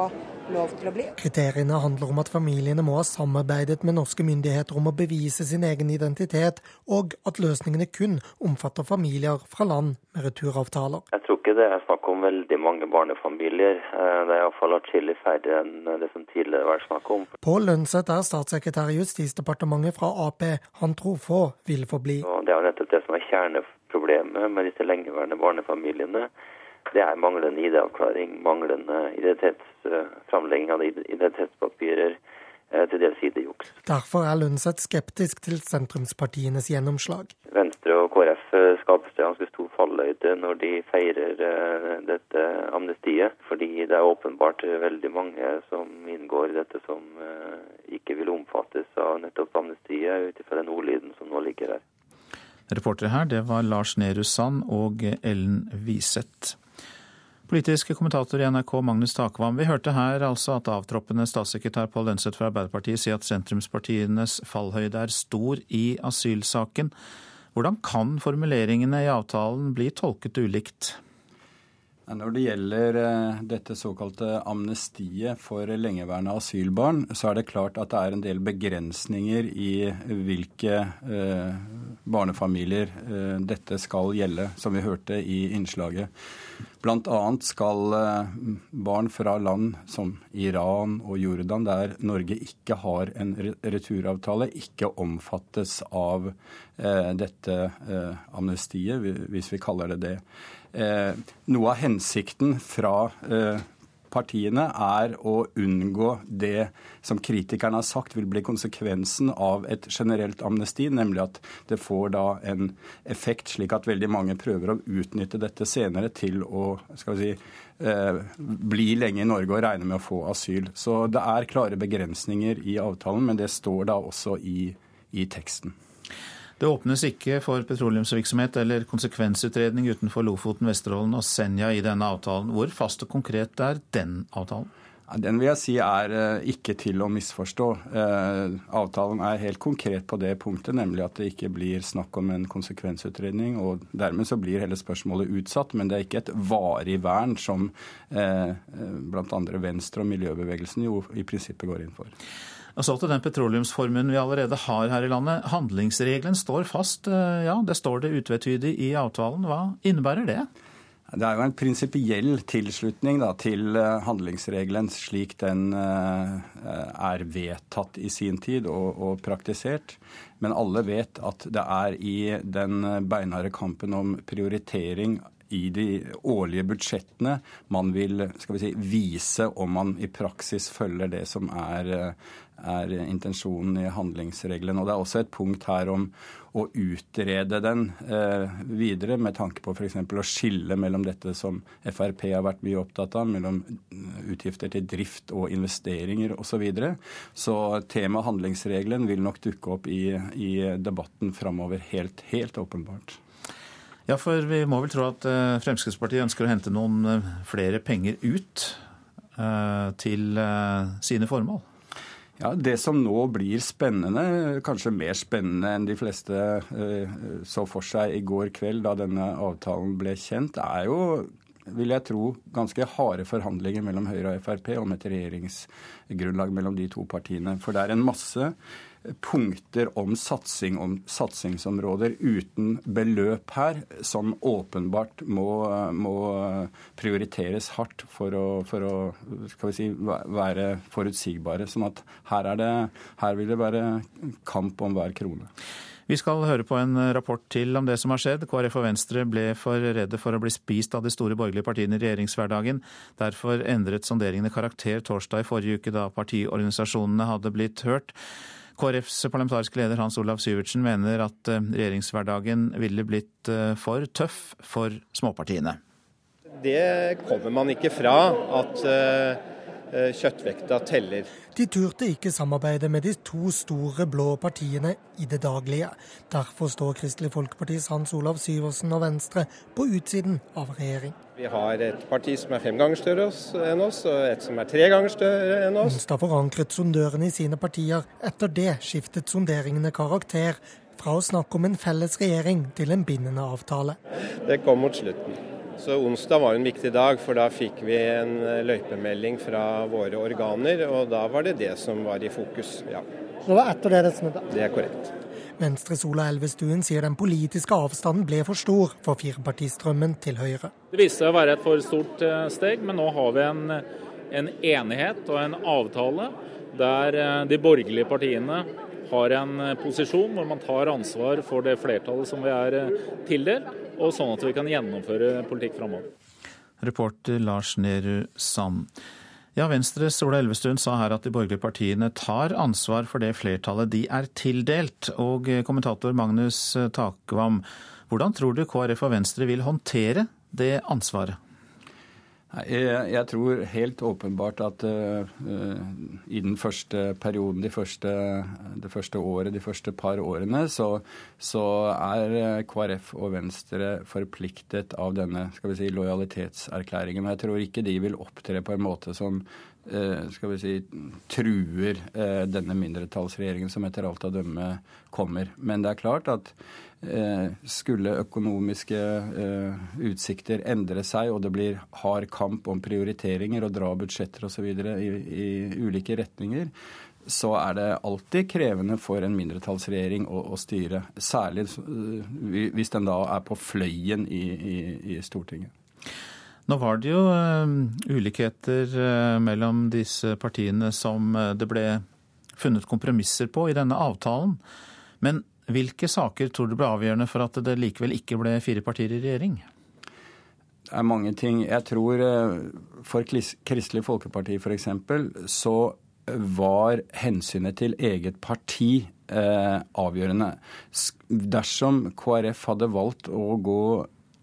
lov til å bli. Kriteriene handler om at familiene må ha samarbeidet med norske myndigheter om å bevise sin egen identitet, og at løsningene kun omfatter familier fra land med returavtaler. Jeg tror ikke det er snakk om veldig mange barnefamilier. Eh, det er iallfall atskillig færre enn det som tidligere var snakk om. Pål Lønseth er statssekretær i Justisdepartementet fra Ap. Han tror få vil forbli. Og det er jo nettopp det som er kjerneproblemet med disse lengeværende barnefamiliene det er manglende ID-avklaring, manglende framlegging av identitetspapirer, eh, til dels ID-juks. Derfor er Lundseth skeptisk til sentrumspartienes gjennomslag. Venstre og KrF skaper skapes det ganske stor falløyde når de feirer eh, dette amnestiet, fordi det er åpenbart veldig mange som inngår i dette som ikke vil omfattes av nettopp amnestiet, ut ifra den ordlyden som nå ligger her. Reportere her, det var Lars Nehru Sand og Ellen Wiseth. Politisk kommentator i NRK Magnus Takvam, vi hørte her altså at avtroppende statssekretær Pål Lønseth fra Arbeiderpartiet sier at sentrumspartienes fallhøyde er stor i asylsaken. Hvordan kan formuleringene i avtalen bli tolket ulikt? Når det gjelder eh, dette såkalte amnestiet for lengeværende asylbarn, så er det klart at det er en del begrensninger i hvilke eh, barnefamilier eh, dette skal gjelde, som vi hørte i innslaget. Bl.a. skal barn fra land som Iran og Jordan, der Norge ikke har en returavtale, ikke omfattes av dette amnestiet, hvis vi kaller det det. Eh, noe av hensikten fra eh, partiene er å unngå det som kritikerne har sagt vil bli konsekvensen av et generelt amnesti, nemlig at det får da en effekt slik at veldig mange prøver å utnytte dette senere til å skal vi si, eh, bli lenge i Norge og regne med å få asyl. Så det er klare begrensninger i avtalen, men det står da også i, i teksten. Det åpnes ikke for petroleumsvirksomhet eller konsekvensutredning utenfor Lofoten, Vesterålen og Senja i denne avtalen. Hvor fast og konkret er den avtalen? Den vil jeg si er eh, ikke til å misforstå. Eh, avtalen er helt konkret på det punktet, nemlig at det ikke blir snakk om en konsekvensutredning. og Dermed så blir hele spørsmålet utsatt, men det er ikke et varig vern som eh, bl.a. Venstre og miljøbevegelsen jo i prinsippet går inn for. Så til den petroleumsformuen vi allerede har her i landet. Handlingsregelen står fast. Eh, ja, det står det utvetydig i avtalen. Hva innebærer det? Det er jo en prinsipiell tilslutning da, til eh, handlingsregelen slik den uh, er vedtatt i sin tid og, og, praktisert. Men alle vet at det er i den beinharde kampen om prioritering i de årlige budsjettene man vil vi si, vise om man i praksis følger det som er er intensjonen i handlingsregelen. Og Det er også et punkt her om å utrede den eh, videre, med tanke på f.eks. å skille mellom dette som Frp har vært mye opptatt av, mellom utgifter til drift og investeringer osv. Så, videre. så temaet handlingsregelen vil nok dukke opp i, i debatten framover, helt, helt åpenbart. Ja, for vi må vel tro at eh, Fremskrittspartiet ønsker å hente noen eh, flere penger ut eh, til sine formål? Ja, Det som nå blir spennende, kanskje mer spennende enn de fleste så for seg i går kveld da denne avtalen ble kjent, er jo vil jeg tro, ganske harde forhandlinger mellom Høyre og Frp om et regjeringsgrunnlag mellom de to partiene. For det er en masse punkter om, satsing, om satsingsområder uten beløp her, som åpenbart må, må prioriteres hardt for å, for å si, være forutsigbare. Sånn at her, det, her vil det være kamp om hver krone. Vi skal høre på en rapport til om det som har skjedd. KrF og Venstre ble for redde for å bli spist av de store borgerlige partiene i regjeringshverdagen. Derfor endret sonderingene karakter torsdag i forrige uke, da partiorganisasjonene hadde blitt hørt. KrFs parlamentariske leder Hans Olav Syvertsen mener at eh, regjeringshverdagen ville blitt eh, for tøff for småpartiene. Det kommer man ikke fra, at eh, kjøttvekta teller. De turte ikke samarbeide med de to store blå partiene i det daglige. Derfor står Kristelig Folkepartis Hans Olav Syversen og Venstre på utsiden av regjering. Vi har et parti som er fem ganger større enn oss, og et som er tre ganger større enn oss. Onsdag forankret sondørene i sine partier. Etter det skiftet sonderingene karakter. Fra å snakke om en felles regjering til en bindende avtale. Det kom mot slutten. Så onsdag var en viktig dag, for da fikk vi en løypemelding fra våre organer, og da var det det som var i fokus. Ja. Det var etter det det snudde? Det er korrekt. Venstres Ola Elvestuen sier den politiske avstanden ble for stor for firepartistrømmen til Høyre. Det viste seg å være et for stort eh, steg, men nå har vi en, en enighet og en avtale der eh, de borgerlige partiene har en eh, posisjon hvor man tar ansvar for det flertallet som vi er tildelt, og sånn at vi kan gjennomføre politikk framover. Reporter Lars Nehru Sand. Ja, Venstres Ola Elvestuen sa her at de borgerlige partiene tar ansvar for det flertallet de er tildelt. Og kommentator Magnus Takvam, hvordan tror du KrF og Venstre vil håndtere det ansvaret? Jeg, jeg tror helt åpenbart at uh, i den første perioden, de første, det første året, de første par årene, så, så, er KrF og Venstre forpliktet av denne skal vi si, lojalitetserklæringen. Jeg tror ikke de vil opptre på en måte som skal vi si, truer uh, denne mindretallsregjeringen som etter alt å dømme kommer. Men det er klart at Eh, skulle økonomiske eh, utsikter endre seg, og det blir hard kamp om prioriteringer og dra budsjetter osv. I, i ulike retninger, så er det alltid krevende for en mindretallsregjering å, å styre. Særlig eh, hvis den da er på fløyen i, i, i Stortinget. Nå var det jo uh, ulikheter uh, mellom disse partiene som uh, det ble funnet kompromisser på i denne avtalen. Men hvilke saker tror du ble avgjørende for at det likevel ikke ble fire partier i regjering? Det er mange ting. Jeg tror eh, for Kristelig Folkeparti f.eks. så var hensynet til eget parti eh, avgjørende. Dersom KrF hadde valgt å gå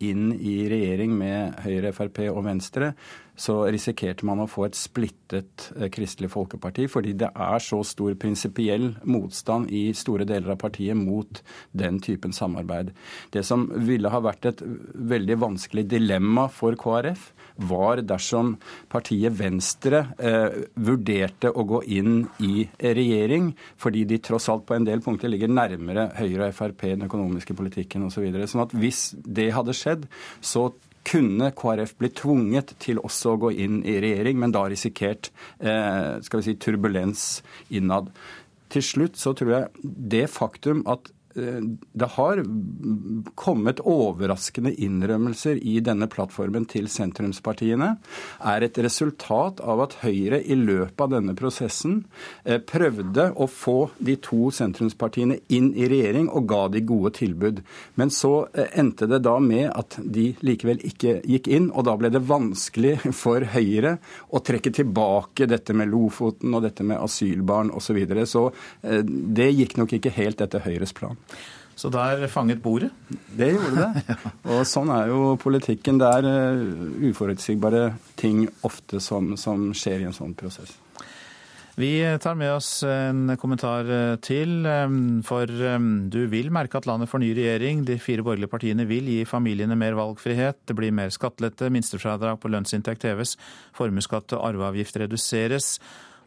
inn i regjering med Høyre, Frp og Venstre, så risikerte man å få et splittet eh, Kristelig Folkeparti, fordi det er så stor prinsipiell motstand i store deler av partiet mot den typen samarbeid. Det som ville ha vært et veldig vanskelig dilemma for KrF, var dersom partiet Venstre eh, vurderte å gå inn i regjering, fordi de tross alt på en del punkter ligger nærmere Høyre og Frp, den økonomiske politikken osv. Så videre. sånn at hvis det hadde skjedd, så kunne KrF blitt tvunget til også å gå inn i regjering, men da risikert eh, skal vi si, turbulens innad. Til slutt så tror jeg det faktum at det har kommet overraskende innrømmelser i denne plattformen til sentrumspartiene, er et resultat av at Høyre i løpet av denne prosessen eh, prøvde å få de to sentrumspartiene inn i regjering og ga de gode tilbud. Men så eh, endte det da med at de likevel ikke gikk inn, og da ble det vanskelig for Høyre å trekke tilbake dette med Lofoten og dette med asylbarn osv. Så, videre. så det gikk nok ikke helt etter Høyres plan. Så der fanget bordet? Det gjorde det. Og sånn er jo politikken. Det er eh, uforutsigbare ting ofte som, som skjer i en sånn prosess. Vi tar med oss en kommentar eh, til. For du vil merke at landet får ny regjering. De fire borgerlige partiene vil gi familiene mer valgfrihet. Det blir mer skattelette, minstefradrag på lønnsinntekt heves, formuesskatt og arveavgift reduseres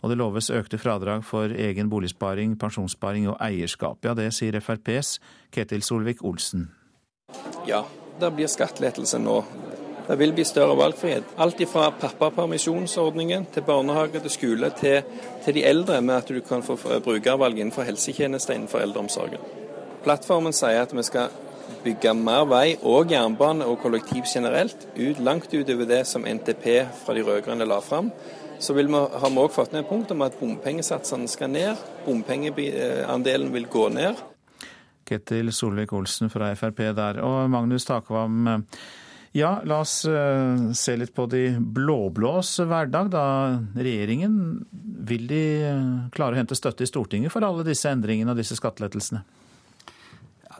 og det loves økte fradrag for egen boligsparing, pensjonssparing og eierskap. Ja, det sier FrPs Ketil Solvik-Olsen. Ja, det blir skattelettelse nå. Det vil bli større valgfrihet. Alt fra pappapermisjonsordningen til barnehage til skole til, til, de eldre, med at du kan få brukervalg innenfor helsetjenester innenfor eldreomsorgen. Plattformen sier at vi skal bygge mer vei og jernbane og kollektiv generelt, ut, langt utover det som NTP fra de rød-grønne la fram. Så vi, har vi òg fått ned punkt om at bompengesatsene skal ned. Bompengeandelen vil gå ned. Ketil Solvik-Olsen fra Frp der. Og Magnus Takvam, ja, la oss eh, se litt på de blå-blås hverdag. Da regjeringen vil de klare å hente støtte i Stortinget for alle disse endringene og disse skattelettelsene?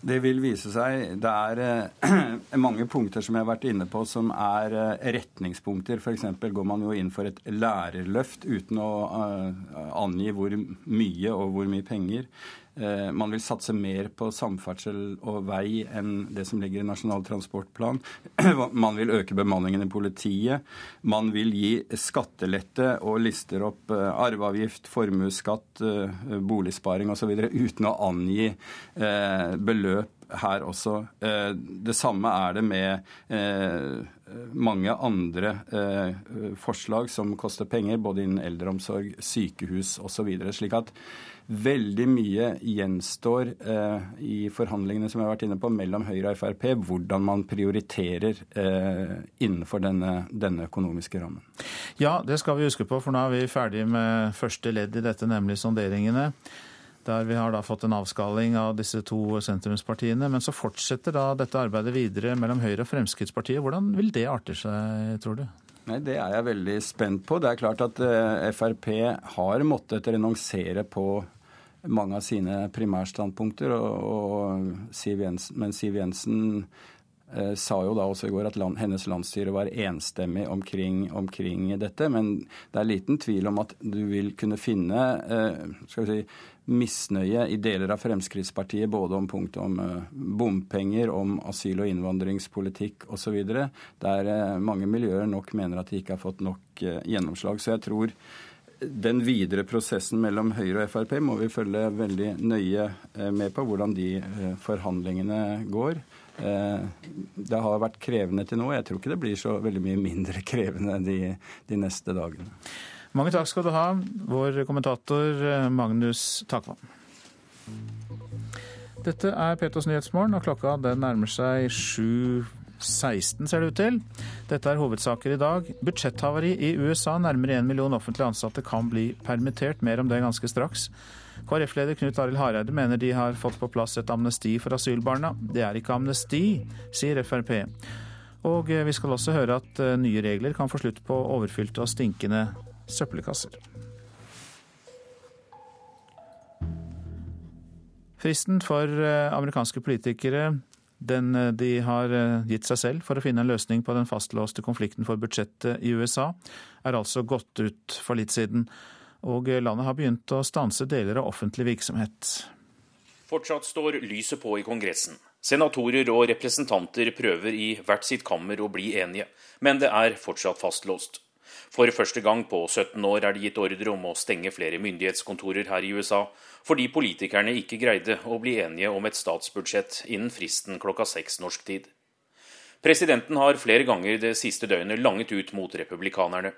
Det vil vise seg. Det er eh, mange punkter som jeg har vært inne på som er eh, retningspunkter. F.eks. går man jo inn for et lærerløft uten å eh, angi hvor mye og hvor mye penger. Eh, man vil satse mer på samferdsel og vei enn det som ligger i Nasjonal transportplan. Man vil øke bemanningen i politiet. Man vil gi skattelette og lister opp eh, arveavgift, formuesskatt, eh, boligsparing osv. uten å angi beløp her også. Det samme er det med mange andre forslag som koster penger, både innen eldreomsorg, sykehus osv. Slik at Veldig mye gjenstår eh, i forhandlingene som jeg har vært inne på, mellom Høyre og Frp, hvordan man prioriterer eh, innenfor denne, denne, økonomiske rammen. Ja, det skal vi huske på, for nå er vi ferdig med første ledd i dette, nemlig sonderingene. Der vi har da fått en avskaling av disse to sentrumspartiene. Men så fortsetter da dette arbeidet videre mellom Høyre og Fremskrittspartiet. Hvordan vil det arte seg, tror du? Nei, Det er jeg veldig spent på. Det er klart at uh, Frp har måttet renonsere på mange av sine primærstandpunkter. Og, og Siv Jensen, men Siv Jensen eh, sa jo da også i går at land, hennes landsstyre var enstemmig omkring, omkring, dette. Men det er liten tvil om at du vil kunne finne eh, skal vi si, misnøye i deler av Fremskrittspartiet både om punktet om eh, bompenger, om asyl- og innvandringspolitikk osv. Der eh, mange miljøer nok mener at de ikke har fått nok eh, gjennomslag. Så jeg tror den videre prosessen mellom Høyre og Frp må vi følge veldig nøye eh, med på, hvordan de eh, forhandlingene går. Eh, det har vært krevende til nå. Jeg tror ikke det blir så veldig mye mindre krevende de, de neste dagene. Mange takk skal du ha, vår kommentator Magnus Takvam. Dette er Petos Nyhetsmorgen, og klokka den nærmer seg sju 16, ser det ut til. Dette er hovedsaker i dag. Budsjetthavari i USA. Nærmere én million offentlig ansatte kan bli permittert. Mer om det ganske straks. KrF-leder Knut Arild Hareide mener de har fått på plass et amnesti for asylbarna. Det er ikke amnesti, sier Frp. Og vi skal også høre at eh, nye regler kan få slutt på overfylte og stinkende søppelkasser. Fristen for eh, amerikanske politikere den eh, de har eh, gitt seg selv for å finne en løsning på den fastlåste konflikten for budsjettet i USA, er altså gått ut for litt siden. Og eh, landet har begynt å stanse deler av offentlig virksomhet. Fortsatt står lyset på i Kongressen. Senatorer og representanter prøver i hvert sitt kammer å bli enige, men det er fortsatt fastlåst. For første gang på 17 år er det gitt ordre om å stenge flere myndighetskontorer her i USA, fordi politikerne ikke greide å bli enige om et statsbudsjett innen fristen klokka seks norsk tid. Presidenten har flere ganger det siste døgnet langet ut mot republikanerne.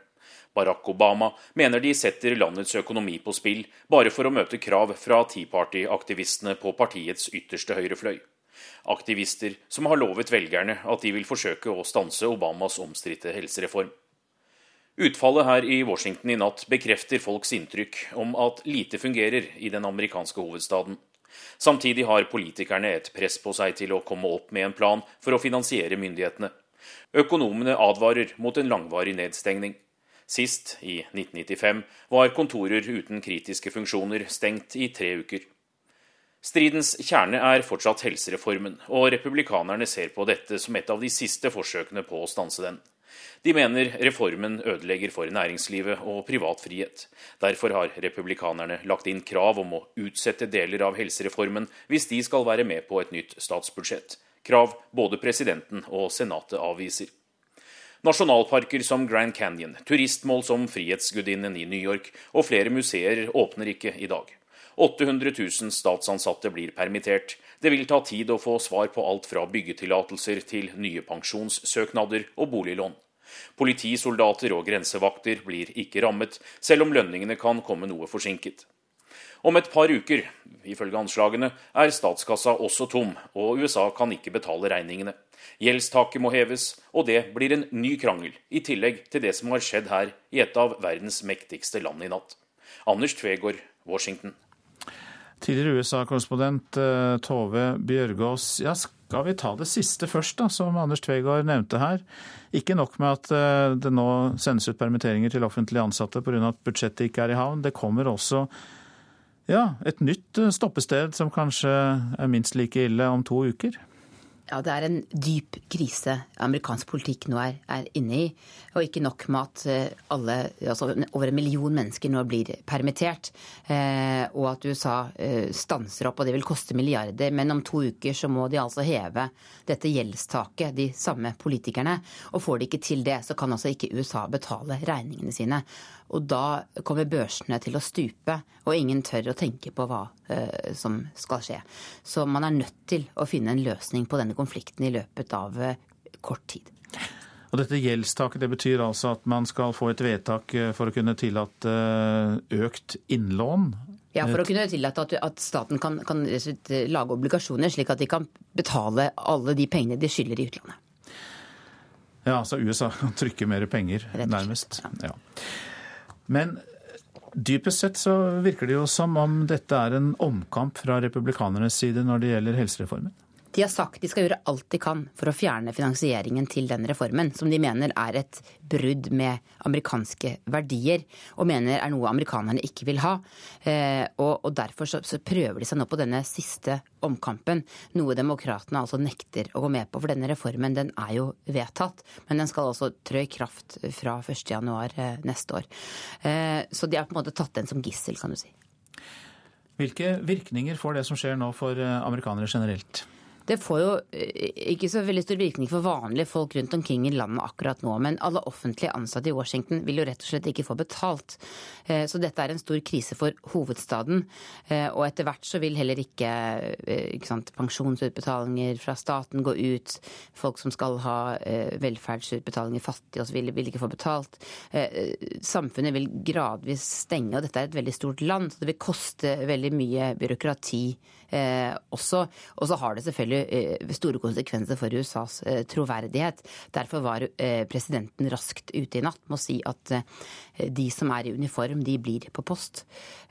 Barack Obama mener de setter landets økonomi på spill bare for å møte krav fra Tea Party-aktivistene på partiets ytterste høyrefløy. Aktivister som har lovet velgerne at de vil forsøke å stanse Obamas omstridte helsereform. Utfallet her i Washington i natt bekrefter folks inntrykk om at lite fungerer i den amerikanske hovedstaden. Samtidig har politikerne et press på seg til å komme opp med en plan for å finansiere myndighetene. Økonomene advarer mot en langvarig nedstengning. Sist, i 1995, var kontorer uten kritiske funksjoner stengt i tre uker. Stridens kjerne er fortsatt helsereformen, og republikanerne ser på dette som et av de siste forsøkene på å stanse den. De mener reformen ødelegger for næringslivet og privat frihet. Derfor har republikanerne lagt inn krav om å utsette deler av helsereformen hvis de skal være med på et nytt statsbudsjett. Krav både presidenten og senatet avviser. Nasjonalparker som Grand Canyon, turistmål som Frihetsgudinnen i New York og flere museer åpner ikke i dag. 800 000 statsansatte blir permittert. Det vil ta tid å få svar på alt fra byggetillatelser til nye pensjonssøknader og boliglån. Politisoldater og grensevakter blir ikke rammet, selv om lønningene kan komme noe forsinket. Om et par uker, ifølge anslagene, er statskassa også tom, og USA kan ikke betale regningene. Gjeldstaket må heves, og det blir en ny krangel, i tillegg til det som har skjedd her i et av verdens mektigste land i natt. Anders Tvegård, Washington. Tidligere USA-korrespondent eh, Tove Bjørgaas. Ja, skal vi ta det siste først, da, som Anders Tvegård nevnte her? Ikke nok med at eh, det nå sendes ut permitteringer til offentlige ansatte pga. at budsjettet ikke er i havn. Det kommer også ja, et nytt eh, stoppested som kanskje er minst like ille om to uker. Ja, Det er en dyp krise amerikansk politikk nå er, er, inne i. Og ikke nok med at eh, alle, altså over en million mennesker nå blir permittert, eh, og at USA eh, stanser opp, og det vil koste milliarder. Men om to uker så må de altså heve dette gjeldstaket, de samme politikerne. Og får de ikke til det, så kan altså ikke USA betale regningene sine. Og da kommer børsene til å stupe, og ingen tør å tenke på hva eh, som skal skje. Så man er nødt til å finne en løsning på denne konflikten i løpet av eh, kort tid. Og dette gjeldstaket det betyr altså at man skal få et vedtak eh, for å kunne tillate økt innlån? Ja, for å kunne tillate at, at staten kan, kan lage obligasjoner, slik at de kan betale alle de pengene de skylder i utlandet. Ja, altså USA kan trykke mer penger, nærmest. Ja. Men dypest sett så virker det jo som om dette er en omkamp fra republikanernes side når det gjelder helsereformen. De har sagt de skal gjøre alt de kan for å fjerne finansieringen til den reformen, som de mener er et brudd med amerikanske verdier, og mener er noe amerikanerne ikke vil ha. Eh, og, derfor så, prøver de seg nå på denne siste omkampen, noe demokratene altså nekter å gå med på. For denne reformen den er jo vedtatt, men den skal altså trø i kraft fra 1.1 eh, neste år. Eh, så de har på en måte tatt den som gissel, kan du si. Hvilke virkninger får det som skjer nå for amerikanere generelt? Det får jo eh, ikke så veldig stor virkning for vanlige folk rundt omkring i landet akkurat nå, men alle offentlige ansatte i Washington vil jo rett og slett ikke få betalt. Eh, så dette er en stor krise for hovedstaden. Eh, og etter hvert så vil heller ikke, ikke sant, pensjonsutbetalinger fra staten gå ut. Folk som skal ha velferdsutbetalinger, fattige osv., vil ikke få betalt. Samfunnet vil gradvis stenge, og dette er et veldig stort land, så det vil koste veldig mye byråkrati også. Og så har det selvfølgelig Eh, store konsekvenser for USAs eh, troverdighet. Derfor var eh, presidenten raskt ute i natt med å si at de som er i uniform, de blir på post.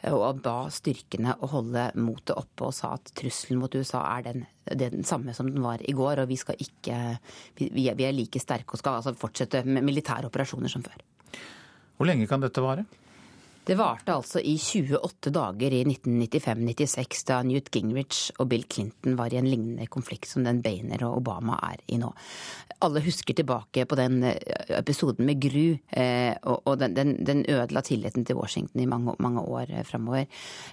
Og ba styrkene å holde motet oppe og sa at trusselen mot USA er den, den samme som den var i går. Og vi ikke er, vi er like sterke og skal altså fortsette med militære operasjoner som før. Hvor lenge kan dette vare? Det varte altså i 28 dager i 1995-96, da Newt Gingrich og Bill Clinton var i en lignende konflikt som den Bainer og Obama er i nå. Alle husker tilbake på den eh, episoden med Gru, eh, og den, ødela tilliten til Washington i mange, år eh, framover.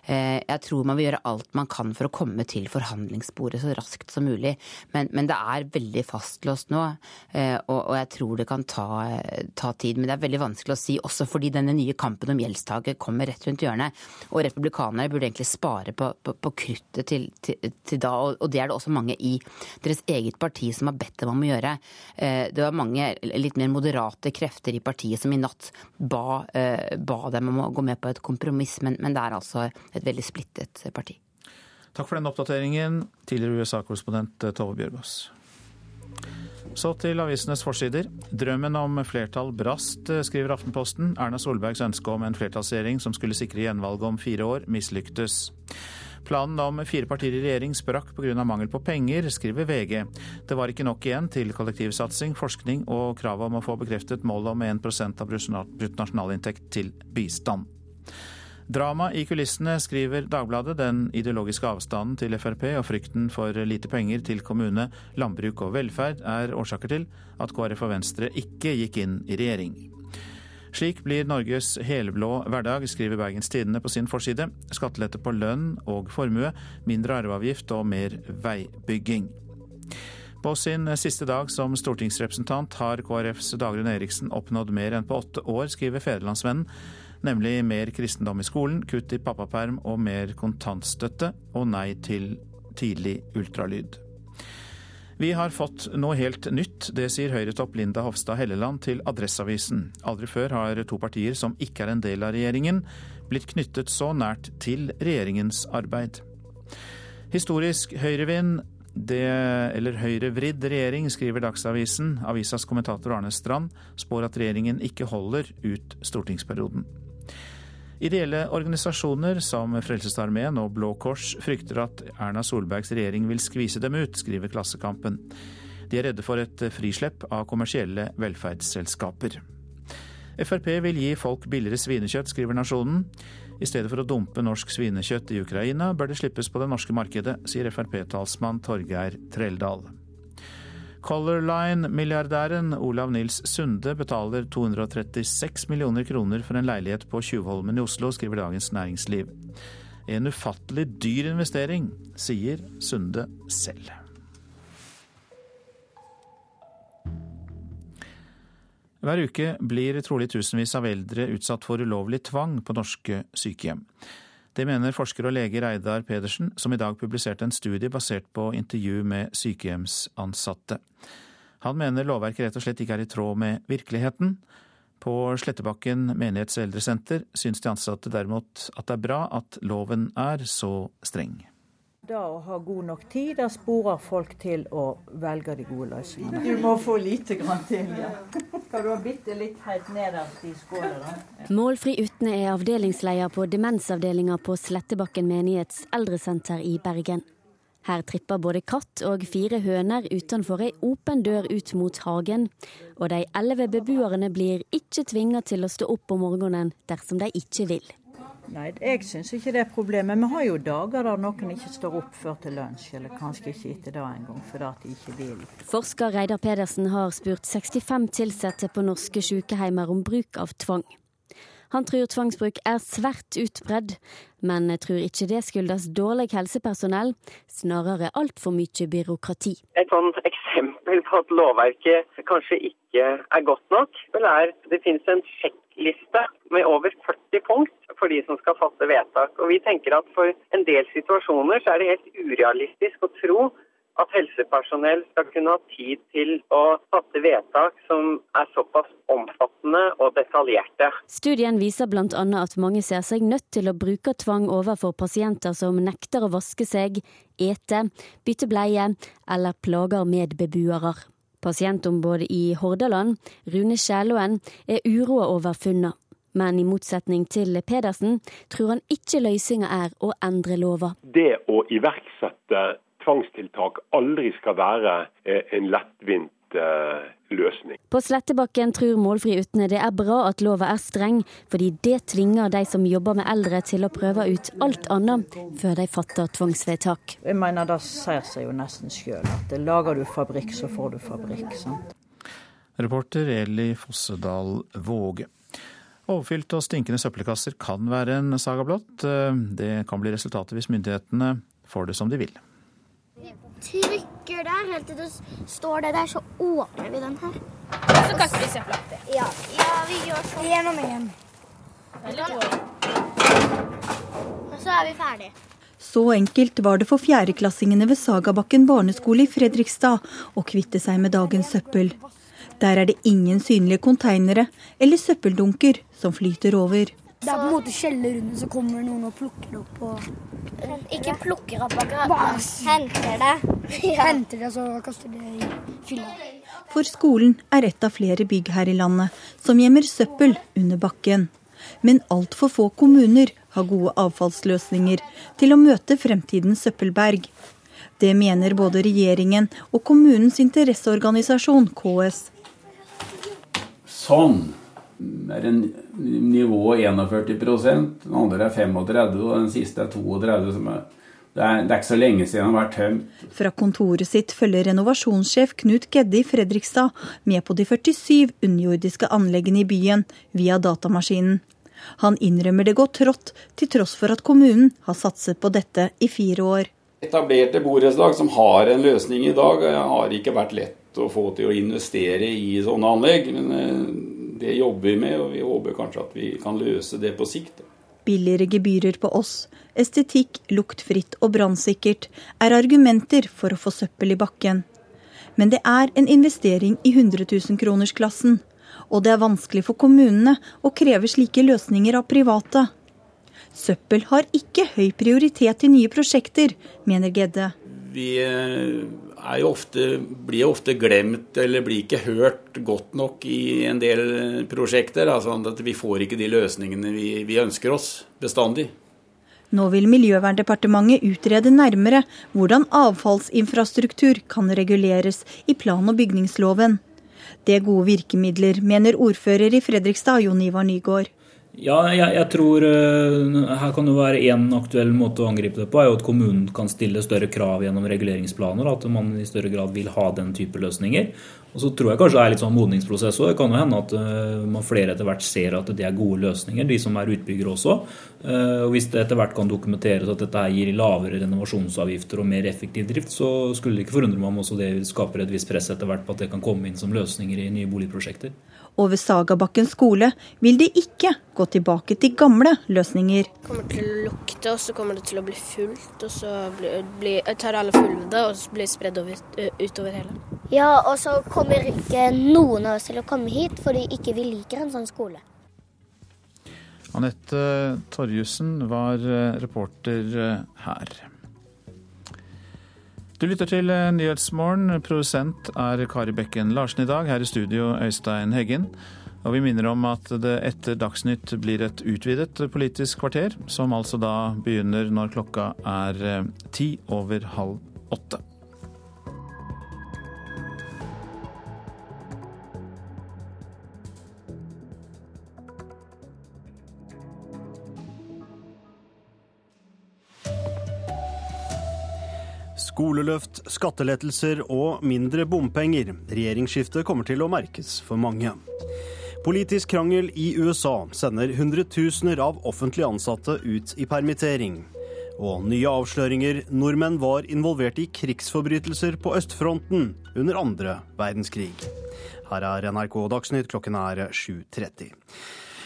Jeg tror man vil gjøre alt man kan for å komme til forhandlingsbordet så raskt som mulig, men, det er veldig fastlåst nå, og, jeg tror det kan ta tid. Men det er veldig vanskelig å si, også fordi denne nye kampen om gjeldstak valget kommer rett rundt hjørnet. Og republikanere burde egentlig spare på, på, på kruttet til, til, til, da. Og, det er det også mange i deres eget parti som har bedt dem om å gjøre. Eh, det var mange litt mer moderate krefter i partiet som i natt ba, eh, ba dem om å gå med på et kompromiss, men, men det er altså et veldig splittet parti. Takk for den oppdateringen, tidligere USA-korrespondent Tove Bjørgaas. Så til avisenes forsider. Drømmen om flertall brast, skriver Aftenposten. Erna Solbergs ønske om en flertallsregjering som skulle sikre gjenvalget om fire år, mislyktes. Planen om fire partier i regjering sprakk pga. mangel på penger, skriver VG. Det var ikke nok igjen til kollektivsatsing, forskning og kravet om å få bekreftet målet om 1% av bruttonasjonalinntekt til bistand. Drama i kulissene, skriver Dagbladet. Den ideologiske avstanden til Frp og frykten for lite penger til kommune, landbruk og velferd er årsaker til at KrF og Venstre ikke gikk inn i regjering. Slik blir Norges helblå hverdag, skriver Bergens Tidende på sin forside. Skattelette på lønn og formue, mindre arveavgift og mer veibygging. På sin siste dag som stortingsrepresentant har KrFs Dagrun Eriksen oppnådd mer enn på åtte år, skriver Fedrelandsvennen nemlig mer kristendom i skolen, kutt i pappaperm og mer kontantstøtte, og nei til tidlig ultralyd. Vi har fått noe helt nytt, det sier Høyre-topp Linda Hofstad Helleland til Adresseavisen. Aldri før har to partier som ikke er en del av regjeringen, blitt knyttet så nært til regjeringens arbeid. Historisk høyrevind, det, eller høyrevridd regjering, skriver Dagsavisen. Avisas kommentator Arne Strand spår at regjeringen ikke holder ut stortingsperioden. Ideelle organisasjoner som Frelsesarmeen og Blå Kors frykter at Erna Solbergs regjering vil skvise dem ut, skriver Klassekampen. De er redde for et frislepp av kommersielle velferdsselskaper. Frp vil gi folk billigere svinekjøtt, skriver Nasjonen. I stedet for å dumpe norsk svinekjøtt i Ukraina, bør det slippes på det norske markedet, sier Frp-talsmann Torgeir Treldal. Color Line-milliardæren Olav Nils Sunde betaler 236 millioner kroner for en leilighet på Tjuvholmen i Oslo, skriver Dagens Næringsliv. En ufattelig dyr investering, sier Sunde selv. Hver uke blir trolig tusenvis av eldre utsatt for ulovlig tvang på norske sykehjem. Det mener forsker og lege Reidar Pedersen, som i dag publiserte en studie basert på intervju med sykehjemsansatte. Han mener lovverket rett og slett ikke er i tråd med virkeligheten. På Slettebakken menighets- eldresenter syns de ansatte derimot at det er bra at loven er så streng. Det å ha god nok tid, det sporer folk til å velge de gode løsningene. Du må få lite grann til, ja. Skal du ha bitte litt helt nederst i skåla, da? Målfri Utne er avdelingsleder på demensavdelinga på Slettebakken menighets eldresenter i Bergen. Her tripper både katt og fire høner utenfor ei åpen dør ut mot hagen. Og de elleve beboerne blir ikke tvinga til å stå opp om morgenen dersom de ikke vil. Nei, jeg syns ikke det er problemet. Vi har jo dager der noen ikke står opp før til lunsj, eller kanskje ikke etter det engang, fordi de ikke vil. Forsker Reidar Pedersen har spurt 65 ansatte på norske sykehjemmer om bruk av tvang. Han tror tvangsbruk er svært utbredd, men tror ikke det skyldes dårlig helsepersonell, snarere altfor mye byråkrati. Et sånt eksempel på at lovverket kanskje ikke er godt nok, vel er det finnes en sjekkliste med over 40 punkt for de som skal fatte vedtak. Og vi tenker at For en del situasjoner så er det helt urealistisk å tro at helsepersonell skal kunne ha tid til å fatte vedtak som er såpass omfattende og detaljerte. Studien viser bl.a. at mange ser seg nødt til å bruke tvang overfor pasienter som nekter å vaske seg, ete, bytte bleie eller plager medbeboere. Pasientombudet i Hordaland, Rune Skjælåen, er uroa over funna. Men i motsetning til Pedersen tror han ikke løsninga er å endre lova. Det å iverksette tvangstiltak aldri skal være eh, en lettvint eh, løsning. På Slettebakken tror Målfri Utne det er bra at lova er streng, fordi det tvinger de som jobber med eldre til å prøve ut alt annet før de fatter tvangsvedtak. Jeg mener Det sier seg jo nesten sjøl at lager du fabrikk, så får du fabrikk. sant? Reporter Eli Fossedal Våge. Overfylte og stinkende søppelkasser kan være en saga blått. Det kan bli resultatet hvis myndighetene får det som de vil. Trykker der helt til det står det der, så åpner vi den her. Og Så kaster vi søpla oppi. Ja. ja, vi gjør sånn. Én og én. Og så er vi ferdig. Så enkelt var det for fjerdeklassingene ved Sagabakken barneskole i Fredrikstad å kvitte seg med dagens søppel. Der er det ingen synlige konteinere eller søppeldunker som flyter over. Det er på en måte kjeller under, så kommer noen og plukker det opp. Og... Ikke plukker opp akkurat, henter det. Ja. Henter det, så kaster det i fylla. For skolen er et av flere bygg her i landet som gjemmer søppel under bakken. Men altfor få kommuner har gode avfallsløsninger til å møte fremtidens søppelberg. Det mener både regjeringen og kommunens interesseorganisasjon KS. Sånn er en nivå 41 den andre er 35 og den siste er 32. som er det er, det er, ikke så lenge siden den har vært tømt. Fra kontoret sitt følger renovasjonssjef Knut Gedde i Fredrikstad med på de 47 underjordiske anleggene i byen via datamaskinen. Han innrømmer det går trått, til tross for at kommunen har satset på dette i fire år. Etablerte borettslag som har en løsning i dag, har ikke vært lett å få til å investere i sånne anlegg. Men eh, det jobber vi med, og vi håper kanskje at vi kan løse det på sikt. Billigere gebyrer på oss, estetikk, luktfritt og brannsikkert er argumenter for å få søppel i bakken. Men det er en investering i 100 000-kronersklassen, og det er vanskelig for kommunene å kreve slike løsninger av private. Søppel har ikke høy prioritet i nye prosjekter, mener Gedde. Vi eh, jo ofte, blir ofte glemt eller blir ikke hørt godt nok i en del prosjekter. Altså at vi får ikke de løsningene vi, vi ønsker oss bestandig. Nå vil Miljøverndepartementet utrede nærmere hvordan avfallsinfrastruktur kan reguleres i plan- og bygningsloven. Det er gode virkemidler, mener ordfører i Fredrikstad, Jon Ivar Nygaard. Ja, jeg, jeg tror uh, her kan det være én aktuell måte å angripe det på, er jo at kommunen kan stille større krav gjennom reguleringsplaner. At man i større grad vil ha den type løsninger. Og så tror jeg kanskje det er litt sånn modningsprosess òg. Det kan jo hende at uh, man flere etter hvert ser at det er gode løsninger, de som er utbyggere også. Uh, og hvis det etter hvert kan dokumenteres at dette gir lavere renovasjonsavgifter og mer effektiv drift, så skulle det ikke forundre meg om også det skaper et visst press etter hvert på at det kan komme inn som løsninger i nye boligprosjekter. Og ved Sagabakken skole vil de ikke gå tilbake til gamle løsninger. Det kommer til å lukte, og så kommer det til å bli fullt. Og så blir, blir, tar alle fuglene det, og så blir det spredd over, utover hele. Ja, og så kommer ikke noen av oss til å komme hit fordi ikke vi liker en sånn skole. Anette Torjussen var reporter her. Du lytter til eh, Nyhetsmorgen. Produsent er Kari Bekken Larsen i dag. Her i studio Øystein Heggen. Og vi minner om at det etter Dagsnytt blir et utvidet politisk kvarter, som altså da begynner når klokka er eh, ti over halv åtte. Skoleløft, skattelettelser og mindre bompenger. Regjeringsskiftet kommer til å merkes for mange. Politisk krangel i USA sender hundretusener av offentlig ansatte ut i permittering. Og nye avsløringer nordmenn var involvert i krigsforbrytelser på østfronten under andre verdenskrig. Her er NRK Dagsnytt, klokken er 7.30.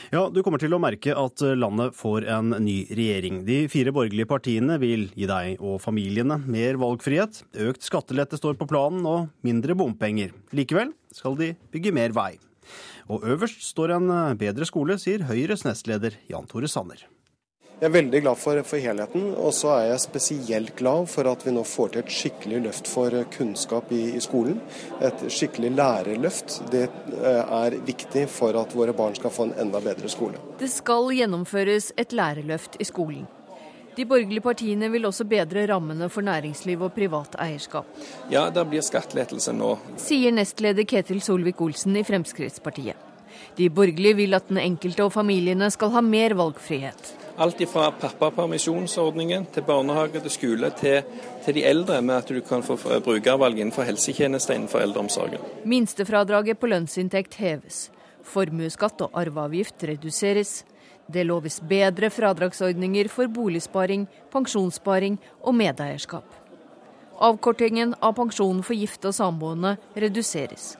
Ja, Du kommer til å merke at landet får en ny regjering. De fire borgerlige partiene vil gi deg og familiene mer valgfrihet. Økt skattelette står på planen, og mindre bompenger. Likevel skal de bygge mer vei. Og øverst står en bedre skole, sier Høyres nestleder Jan Tore Sanner. Jeg er veldig glad for, for, helheten, og så er jeg spesielt glad for at vi nå får til et skikkelig løft for kunnskap i, i skolen. Et skikkelig lærerløft. Det eh, er viktig for at våre barn skal få en enda bedre skole. Det skal gjennomføres et lærerløft i skolen. De borgerlige partiene vil også bedre rammene for næringsliv og privat eierskap. Ja, det blir skattelettelse nå. Sier nestleder Ketil Solvik-Olsen i Fremskrittspartiet. De borgerlige vil at den enkelte og familiene skal ha mer valgfrihet. Alt fra pappapermisjonsordningen til barnehage til skole til, til, de eldre, med at du kan få brukervalg innenfor helsetjenester innenfor eldreomsorgen. Minstefradraget på lønnsinntekt heves. Formuesskatt og arveavgift reduseres. Det loves bedre fradragsordninger for boligsparing, pensjonssparing og medeierskap. Avkortingen av pensjonen for gifte og samboende reduseres.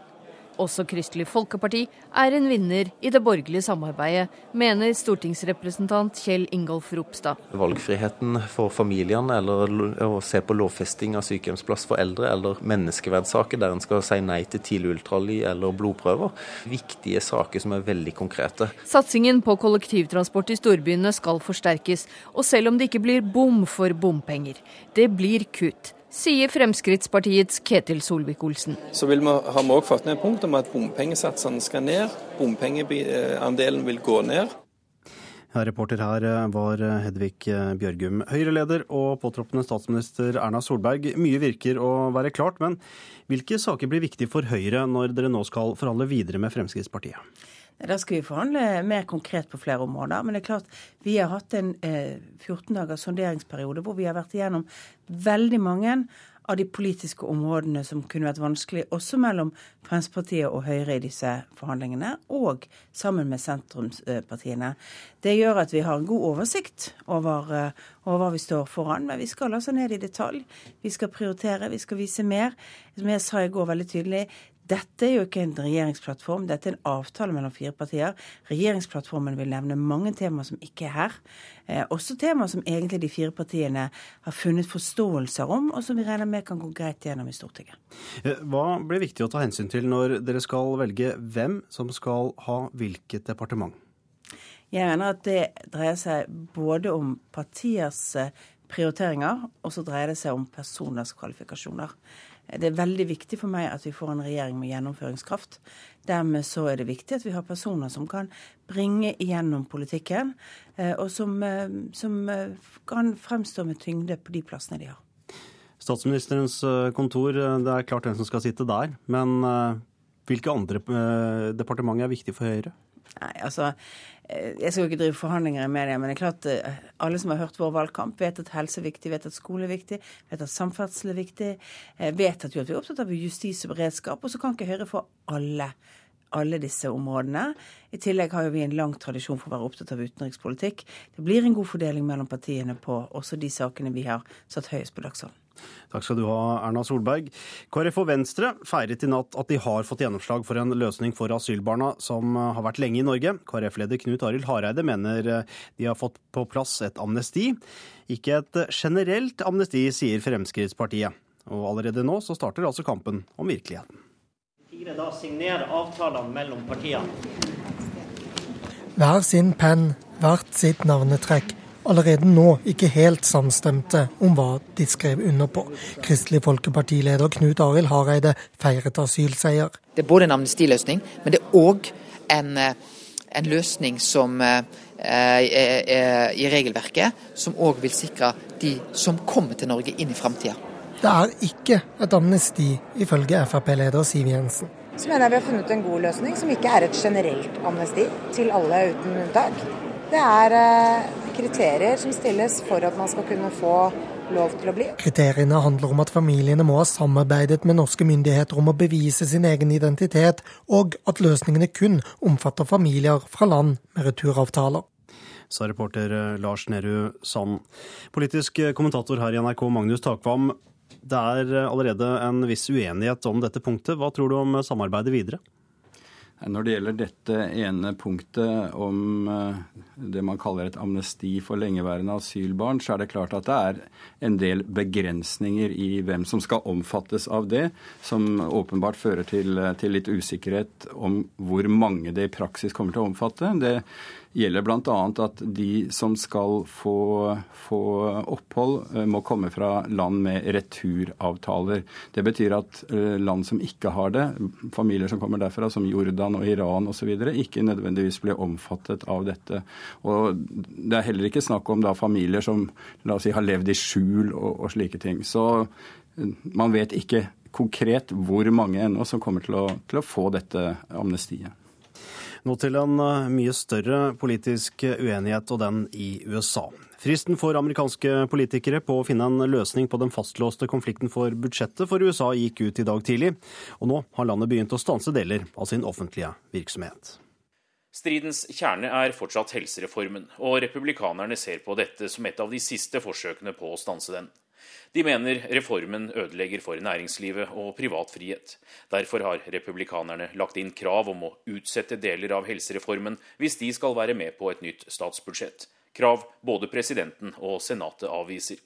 Også Kristelig Folkeparti er en vinner i det borgerlige samarbeidet, mener stortingsrepresentant Kjell Ingolf Ropstad. Valgfriheten for familiene, eller å se på lovfesting av sykehjemsplass for eldre, eller menneskeverdssaker der en skal si nei til tidlig ultralyd eller blodprøver. Viktige saker som er veldig konkrete. Satsingen på kollektivtransport i storbyene skal forsterkes, og selv om det ikke blir bom for bompenger, det blir kutt sier Fremskrittspartiets Ketil Solvik-Olsen. Så vi, har vi òg fått ned punkt om at bompengesatsene skal ned. Bompengeandelen vil gå ned. Ja, reporter her eh, var eh, Hedvig eh, Bjørgum, Høyre-leder og påtroppende statsminister Erna Solberg. Mye virker å være klart, men hvilke saker blir viktige for Høyre når dere nå skal forhandle videre med Fremskrittspartiet? Da skal vi forhandle mer konkret på flere områder. Men det er klart, vi har hatt en eh, 14 dagers sonderingsperiode hvor vi har vært igjennom veldig mange av de politiske områdene som kunne vært vanskelig, også mellom Fremskrittspartiet og Høyre i disse forhandlingene, og sammen med sentrumspartiene. Det gjør at vi har en god oversikt over, eh, over hva vi står foran, men vi skal altså ned i detalj. Vi skal prioritere, vi skal vise mer. Som jeg sa i går veldig tydelig, dette er jo ikke en regjeringsplattform, dette er en avtale mellom fire partier. Regjeringsplattformen vil nevne mange temaer som ikke er her. Eh, også temaer som egentlig de fire partiene har funnet forståelser om, og som vi regner med kan gå greit gjennom i Stortinget. Eh, hva blir viktig å ta hensyn til når dere skal velge hvem som skal ha hvilket departement? Jeg mener at det dreier seg både om partiers eh, prioriteringer, og så dreier det seg om personers kvalifikasjoner. Det er veldig viktig for meg at vi får en regjering med gjennomføringskraft. Dermed så er det viktig at vi har personer som kan bringe igjennom politikken, eh, og som, eh, som kan fremstå med tyngde på de plassene de har. Statsministerens kontor, det er klart hvem som skal sitte der. Men hvilke andre departement er viktige for Høyre? Nei, altså, eh, Jeg skal jo ikke drive forhandlinger i media, men det er klart eh, alle som har hørt vår valgkamp, vet at helse er viktig, vet at skole er viktig, vet at samferdsel er viktig, eh, vet at vi er opptatt av justis og beredskap. Og så kan ikke Høyre få alle, alle disse områdene. I tillegg har jo vi en lang tradisjon for å være opptatt av utenrikspolitikk. Det blir en god fordeling mellom partiene på også de sakene vi har satt høyest på dagsordenen. Takk skal du ha, Erna Solberg. KrF og Venstre feiret i natt at de har fått gjennomslag for en løsning for asylbarna som har vært lenge i Norge. KrF-leder Knut Arild Hareide mener de har fått på plass et amnesti. Ikke et generelt amnesti, sier Fremskrittspartiet. Og allerede nå så starter altså kampen om virkeligheten. Fire Da signerer avtalene mellom partiene. Hver sin penn, hvert sitt navnetrekk allerede nå ikke helt samstemte om hva de skrev under på. Kristelig Folkeparti-leder Knut Arild Hareide feiret asylseier. Det er både en amnestiløsning, men det er òg en, eh, en, løsning som er eh, i regelverket, som òg vil sikre de som kommer til Norge inn i framtida. Det er ikke et amnesti, ifølge Frp-leder Siv Jensen. Så mener jeg vi har funnet en god løsning, som ikke er et generelt amnesti til alle uten unntak. Det er eh, kriterier som stilles for at man skal kunne få lov til å bli. Kriteriene handler om at familiene må ha samarbeidet med norske myndigheter om å bevise sin egen identitet, og at løsningene kun omfatter familier fra land med returavtaler. Sa reporter eh, Lars Nehru Sand. Politisk eh, kommentator her i NRK, Magnus Takvam. Det er allerede en viss uenighet om dette punktet. Hva tror du om samarbeidet videre? Når det gjelder dette ene punktet om eh, det man kaller et amnesti for lengeværende asylbarn, så er det klart at det er en del begrensninger i hvem som skal omfattes av det, som åpenbart fører til, til litt usikkerhet om hvor mange det i praksis kommer til å omfatte. Det gjelder bl.a. at de som skal få, få, opphold, eh, må komme fra land med returavtaler. Det betyr at eh, land som ikke har det, familier som kommer derfra, som Jordan og Iran osv., ikke nødvendigvis blir omfattet av dette. Og Det er heller ikke snakk om da familier som la oss si, har levd i skjul og, og slike ting. Så eh, man vet ikke konkret hvor mange ennå som kommer til å, til å få dette amnestiet. Nå til en eh, mye større politisk uenighet, og den i USA. Fristen for amerikanske politikere på å finne en løsning på den fastlåste konflikten for budsjettet for USA gikk ut i dag tidlig, og nå har landet begynt å stanse deler av sin offentlige virksomhet. Stridens kjerne er fortsatt helsereformen, og republikanerne ser på dette som et av de siste forsøkene på å stanse den. De mener reformen ødelegger for næringslivet og privat frihet. Derfor har republikanerne lagt inn krav om å utsette deler av helsereformen hvis de skal være med på et nytt statsbudsjett. Krav både presidenten og senatet avviser.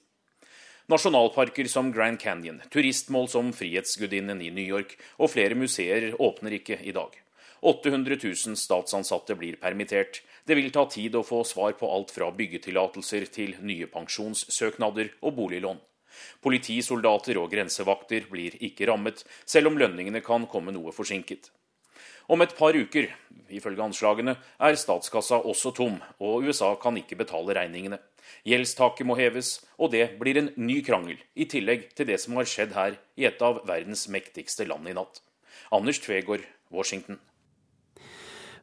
Nasjonalparker som Grand Canyon, turistmål som Frihetsgudinnen i New York og flere museer åpner ikke i dag. 800 000 statsansatte blir permittert. Det vil ta tid å få svar på alt fra byggetillatelser til nye pensjonssøknader og boliglån. Politisoldater og grensevakter blir ikke rammet, selv om lønningene kan komme noe forsinket. Om et par uker, ifølge anslagene, er statskassa også tom, og USA kan ikke betale regningene. Gjeldstaket må heves, og det blir en ny krangel, i tillegg til det som har skjedd her i et av verdens mektigste land i natt. Anders Tvegård, Washington.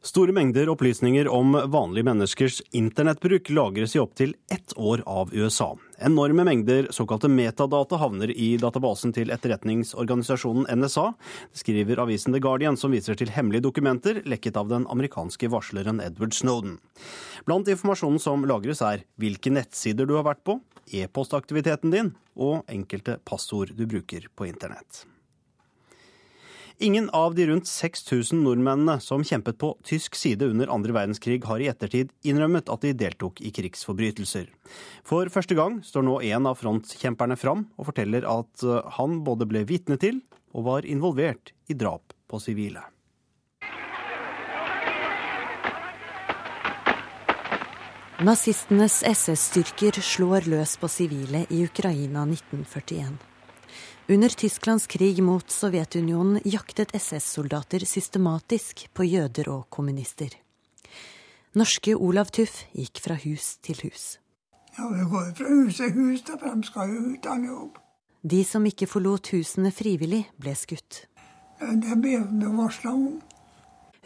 Store mengder opplysninger om vanlige menneskers internettbruk lagres i opptil ett år av USA. Enorme mengder såkalte metadata havner i databasen til etterretningsorganisasjonen NSA, skriver avisen The Guardian, som viser til hemmelige dokumenter lekket av den amerikanske varsleren Edward Snowden. Blant informasjonen som lagres er hvilke nettsider du har vært på, e-postaktiviteten din og enkelte passord du bruker på internett. Ingen av de rundt 6000 nordmennene som kjempet på tysk side under andre verdenskrig, har i ettertid innrømmet at de deltok i krigsforbrytelser. For første gang står nå en av frontkjemperne fram og forteller at eh, han både ble vitne til og var involvert i drap på sivile. Nazistenes SS-styrker slår løs på sivile i Ukraina 1941. Under Tysklands krig mot Sovjetunionen jaktet SS-soldater systematisk på jøder og kommunister. Norske Olav Tuff gikk fra hus til hus. Ja, Vi går fra hus til hus, da, for de skal jo ut av jobb. De som ikke forlot husene frivillig, ble skutt. Det ble det varsla om.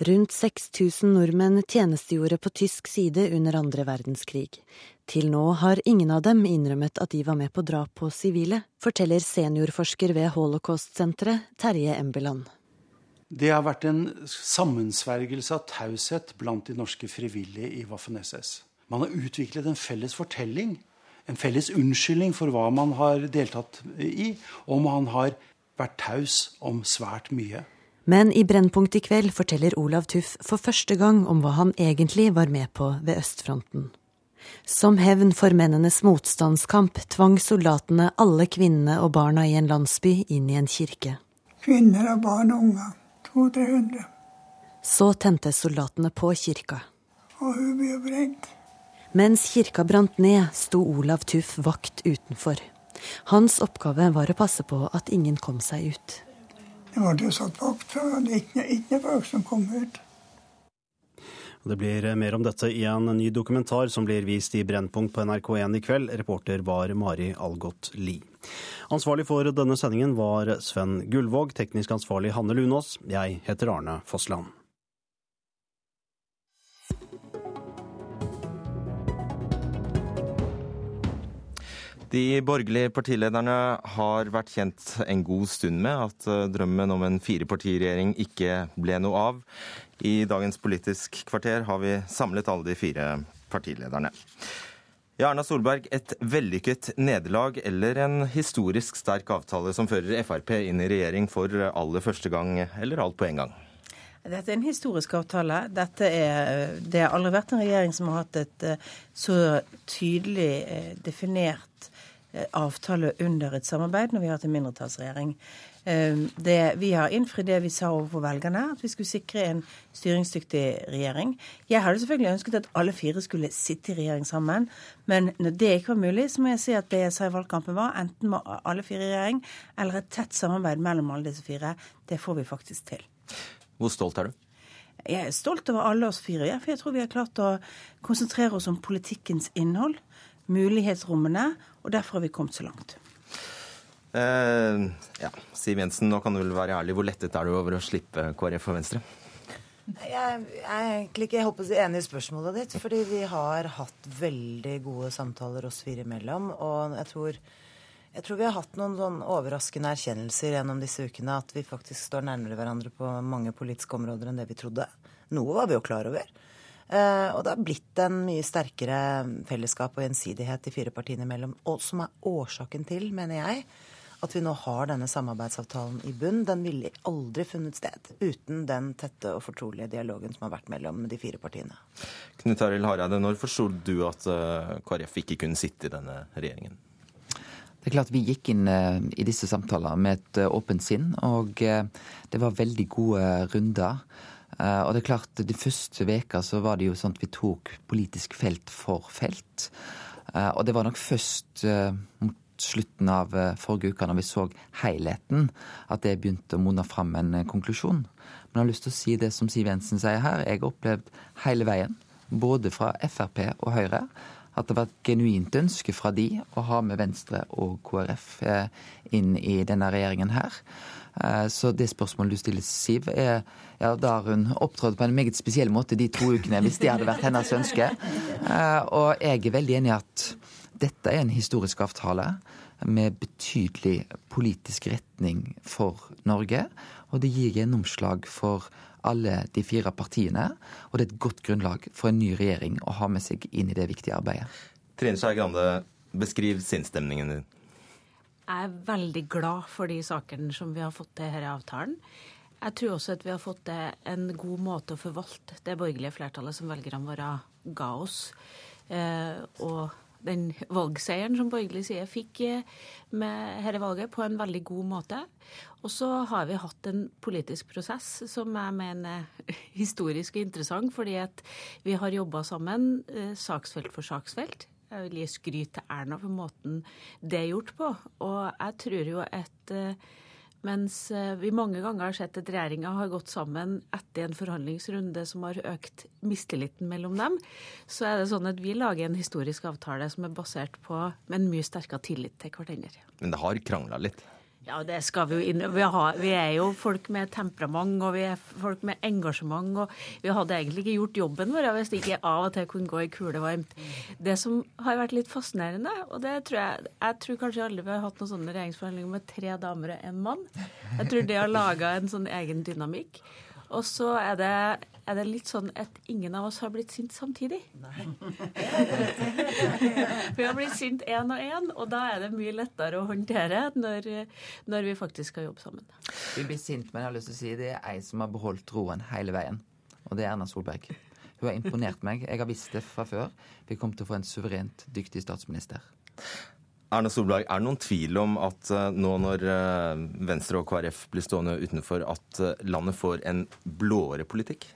Rundt 6000 nordmenn tjenestegjorde på tysk side under andre verdenskrig. Til nå har ingen av dem innrømmet at de var med på drap på sivile, forteller seniorforsker ved Holocaust-senteret Terje Embeland. Det har vært en sammensvergelse av taushet blant de norske frivillige i Waffen-SS. Man har utviklet en felles fortelling, en felles unnskyldning for hva man har deltatt i, og man har vært taus om svært mye. Men i Brennpunkt i kveld forteller Olav Tuff for første gang om hva han egentlig var med på ved østfronten. Som hevn for mennenes motstandskamp tvang soldatene alle kvinnene og barna i en landsby inn i en kirke. Kvinner og barn og unger. 200-300. Så tente soldatene på kirka. Og hun ble brent. Mens kirka brant ned, sto Olav Tuff vakt utenfor. Hans oppgave var å passe på at ingen kom seg ut. Det var jo satt vakt, for det var ikke, ikke folk som kom ut. Det blir mer om dette i en ny dokumentar som blir vist i Brennpunkt på NRK1 i kveld. Reporter var Mari Algot Lie. Ansvarlig for denne sendingen var Sven Gullvåg, teknisk ansvarlig Hanne Lunås. Jeg heter Arne Fossland. De borgerlige partilederne har vært kjent en god stund med at drømmen om en firepartiregjering ikke ble noe av. I dagens Politisk kvarter har vi samlet alle de fire partilederne. Ja, Erna Solberg, et vellykket nederlag eller en historisk sterk avtale som fører Frp inn i regjering for aller første gang, eller alt på en gang? Dette er en historisk avtale. Er, det har aldri vært en regjering som har hatt et eh, så tydelig eh, definert eh, avtale under et samarbeid når vi har hatt en mindretallsregjering. Det, vi har innfridd det vi sa overfor velgerne, at vi skulle sikre en styringsdyktig regjering. Jeg hadde selvfølgelig ønsket at alle fire skulle sitte i regjering sammen, men når det ikke var mulig, så må jeg si at det jeg sa i valgkampen var enten må alle fire i regjering, eller et tett samarbeid mellom alle disse fire. Det får vi faktisk til. Hvor stolt er du? Jeg er stolt over alle oss fire, for jeg tror vi har klart å konsentrere oss om politikkens innhold, mulighetsrommene, og derfor har vi kommet så langt. Eh, ja, Siv Jensen, nå kan du vel være ærlig. Hvor lettet er du over å slippe KrF og Venstre? Jeg er egentlig ikke jeg håper enig i spørsmålet ditt. Fordi vi har hatt veldig gode samtaler oss fire imellom. Og jeg tror, jeg tror vi har hatt noen sånn overraskende erkjennelser gjennom disse ukene. At vi faktisk står nærmere hverandre på mange politiske områder enn det vi trodde. Noe var vi jo klar over. Uh, og det har blitt en mye sterkere fellesskap og gjensidighet de fire partiene imellom. Og som er årsaken til, mener jeg, at vi nå har denne samarbeidsavtalen i bunn. Den ville aldri funnet sted uten den tette og fortrolige dialogen som har vært mellom de fire partiene. Knut Arild Hareide, når forsto du at uh, KrF ikke kunne sitte i denne regjeringen? Det er klart Vi gikk inn i disse samtalene med et åpent sinn, og det var veldig gode runder. Og det er klart, De første veka så var det jo sånn at vi tok politisk felt for felt. Og det var nok først mot slutten av forrige uke, når vi så helheten, at det begynte å monne fram en konklusjon. Men jeg har lyst til å si det som Siv Jensen sier her. Jeg har opplevd hele veien, både fra Frp og Høyre, at det var et genuint ønske fra de å ha med Venstre og KrF inn i denne regjeringen her. Så det spørsmålet du stiller, Siv, er ja, da har hun opptrådt på en meget spesiell måte de to ukene, hvis det hadde vært hennes ønske. Og jeg er veldig enig i at dette er en historisk avtale med betydelig politisk retning for Norge. Og det gir gjennomslag for alle de fire partiene. Og det er et godt grunnlag for en ny regjering å ha med seg inn i det viktige arbeidet. Trine Skei Grande, beskriv sinnsstemningen din. Jeg er veldig glad for de sakene som vi har fått til denne avtalen. Jeg tror også at vi har fått til en god måte å forvalte det borgerlige flertallet som velgerne våre ga oss. Eh, og den valgseieren som borgerlig side fikk med dette valget, på en veldig god måte. Og så har vi hatt en politisk prosess som jeg mener er historisk interessant, fordi at vi har jobba sammen saksfelt for saksfelt. Jeg vil gi skryt til Erna for måten det er gjort på. Og jeg tror jo at eh, mens eh, vi mange ganger har sett at regjeringa har gått sammen etter en forhandlingsrunde som har økt mistilliten mellom dem, så er det sånn at vi lager en historisk avtale som er basert på en mye sterkere tillit til hverandre. Men det har krangla litt? Ja, det skal vi jo inn vi, har, vi, er jo folk med temperament og vi er folk med engasjement. og Vi hadde egentlig ikke gjort jobben vår hvis det ikke av og til kunne gå i kule varmt. Det som har vært litt fascinerende, og det tror jeg Jeg tror kanskje aldri vi har hatt noen sånne regjeringsforhandlinger med tre damer og en mann. Jeg tror det har laga en sånn egen dynamikk. Og så er det, er det, litt sånn at ingen av oss har blitt sint samtidig. Nei. vi har blitt sint én og én, og da er det mye lettere å håndtere når, når vi faktisk skal jobbe sammen. Vi blir sint, men jeg har lyst til å si det er ei som har beholdt roen hele veien. Og det er Erna Solberg. Hun har imponert meg. Jeg har visst det fra før. Vi kommer til å få en suverent dyktig statsminister. Erna Solberg, er det noen tvil om at eh, nå når eh, Venstre og KrF blir stående utenfor, at eh, landet får en blåere politikk?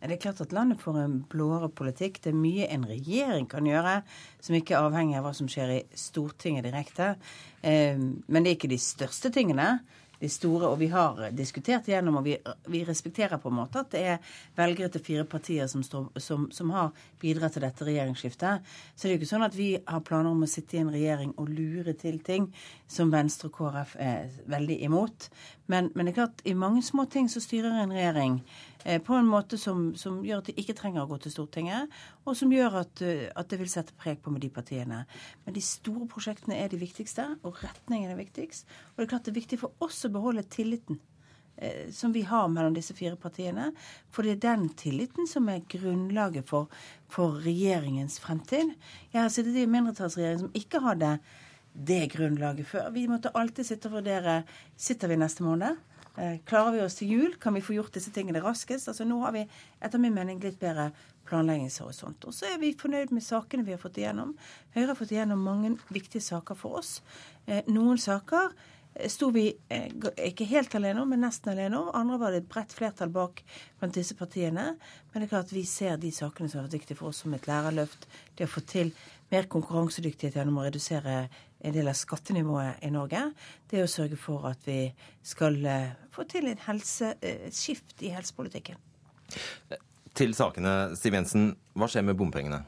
Det er klart at landet får en blåere politikk. Det er mye en regjering kan gjøre som ikke er avhengig av hva som skjer i Stortinget direkte. Men det er ikke de største tingene de store, og vi har diskutert igjennom, og vi, vi, respekterer på en måte at det er velgere til fire partier som, står, som, som, har bidratt til dette regjeringsskiftet. Så det er jo ikke sånn at vi har planer om å sitte i en regjering og lure til ting som Venstre og KrF er veldig imot. Men, men det er klart, i mange små ting så styrer en regjering på en måte som, som, gjør at de ikke trenger å gå til Stortinget, og som gjør at, eh, at, det vil sette preg på med de partiene. Men de store prosjektene er de viktigste, og retningen er viktigst. Og det er klart det er viktig for oss å beholde tilliten eh, som vi har mellom disse fire partiene. For det er den tilliten som er grunnlaget for, for regjeringens fremtid. Jeg har sittet i en mindretallsregjering som ikke hadde det grunnlaget før. Vi måtte alltid sitte og vurdere sitter vi neste måned. Eh, klarer vi oss til jul? Kan vi få gjort disse tingene raskest? Altså Nå har vi etter min mening litt bedre planleggingshorisont. Og så er vi fornøyd med sakene vi har fått igjennom. Høyre har fått igjennom mange viktige saker for oss. Eh, noen saker eh, sto vi ikke helt alene om, men nesten alene om. Andre var det et bredt flertall bak blant disse partiene. Men det er klart at vi ser de sakene som har vært viktige for oss, som et lærerløft. Det å få til mer konkurransedyktighet gjennom å redusere en del av skattenivået i Norge, det er å sørge for at vi skal eh, få til et, helse, eh, et skift i helsepolitikken. Til sakene, Siv Jensen. Hva skjer med bompengene?